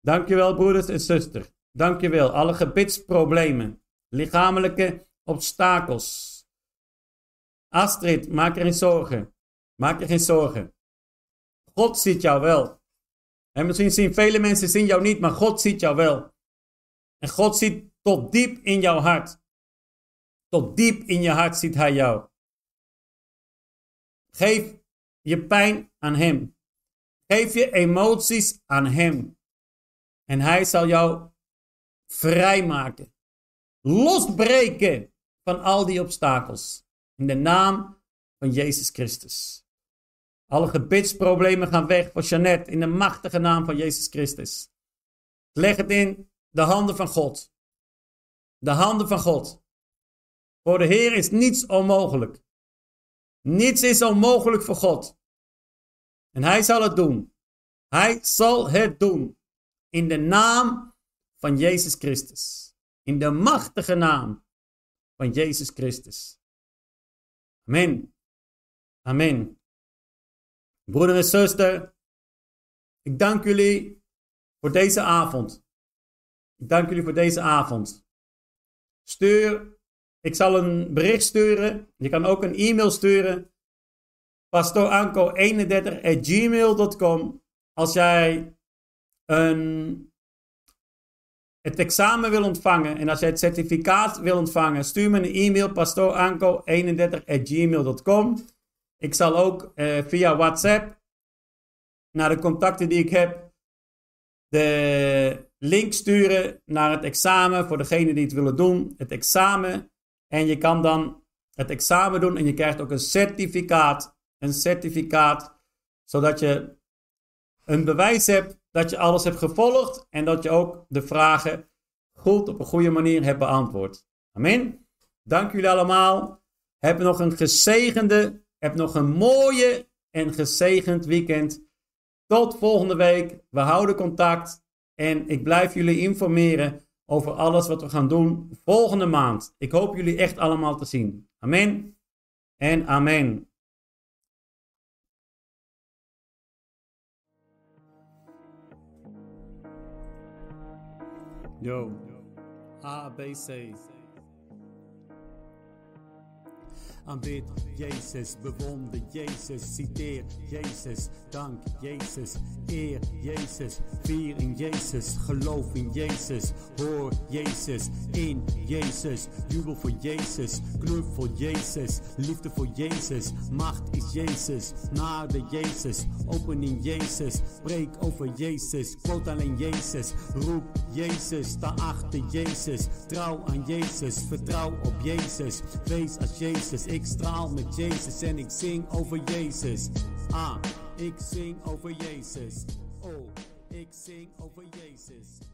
Dankjewel broeders en zusters. Dankjewel. Alle gebidsproblemen. Lichamelijke obstakels. Astrid, maak er geen zorgen. Maak je geen zorgen. God ziet jou wel. En misschien zien vele mensen zien jou niet, maar God ziet jou wel. En God ziet tot diep in jouw hart. Tot diep in je hart ziet Hij jou. Geef je pijn aan Hem. Geef je emoties aan Hem. En Hij zal jou vrijmaken. Losbreken van al die obstakels. In de naam van Jezus Christus. Alle gebidsproblemen gaan weg voor Jeannette in de machtige naam van Jezus Christus. Leg het in de handen van God. De handen van God. Voor de Heer is niets onmogelijk. Niets is onmogelijk voor God. En Hij zal het doen. Hij zal het doen. In de naam van Jezus Christus. In de machtige naam van Jezus Christus. Amen. Amen. Broeder en zuster, ik dank jullie voor deze avond. Ik dank jullie voor deze avond. Stuur, ik zal een bericht sturen. Je kan ook een e-mail sturen. pastoranko31.gmail.com Als jij een, het examen wil ontvangen en als jij het certificaat wil ontvangen, stuur me een e-mail pastoranko31.gmail.com Ik zal ook eh, via WhatsApp naar de contacten die ik heb de link sturen naar het examen voor degene die het willen doen. Het examen. En je kan dan het examen doen en je krijgt ook een certificaat. Een certificaat, zodat je een bewijs hebt dat je alles hebt gevolgd en dat je ook de vragen goed op een goede manier hebt beantwoord. Amen. Dank jullie allemaal. Heb nog een gezegende, heb nog een mooie en gezegend weekend. Tot volgende week. We houden contact. En ik blijf jullie informeren over alles wat we gaan doen volgende maand. Ik hoop jullie echt allemaal te zien. Amen en amen. Yo, A, Aanbid Jezus, bewonder Jezus, citeer Jezus, dank Jezus, eer Jezus, vier in Jezus, geloof in Jezus, hoor Jezus, in Jezus, jubel voor Jezus, knuffel Jezus, liefde voor Jezus, macht is Jezus, de Jezus, open in Jezus, spreek over Jezus, quote alleen Jezus, roep Jezus, sta achter Jezus, trouw aan Jezus, vertrouw op Jezus, wees als Jezus, ik straal met Jezus en ik zing over Jezus. Ah, ik zing over Jezus. Oh, ik zing over Jezus.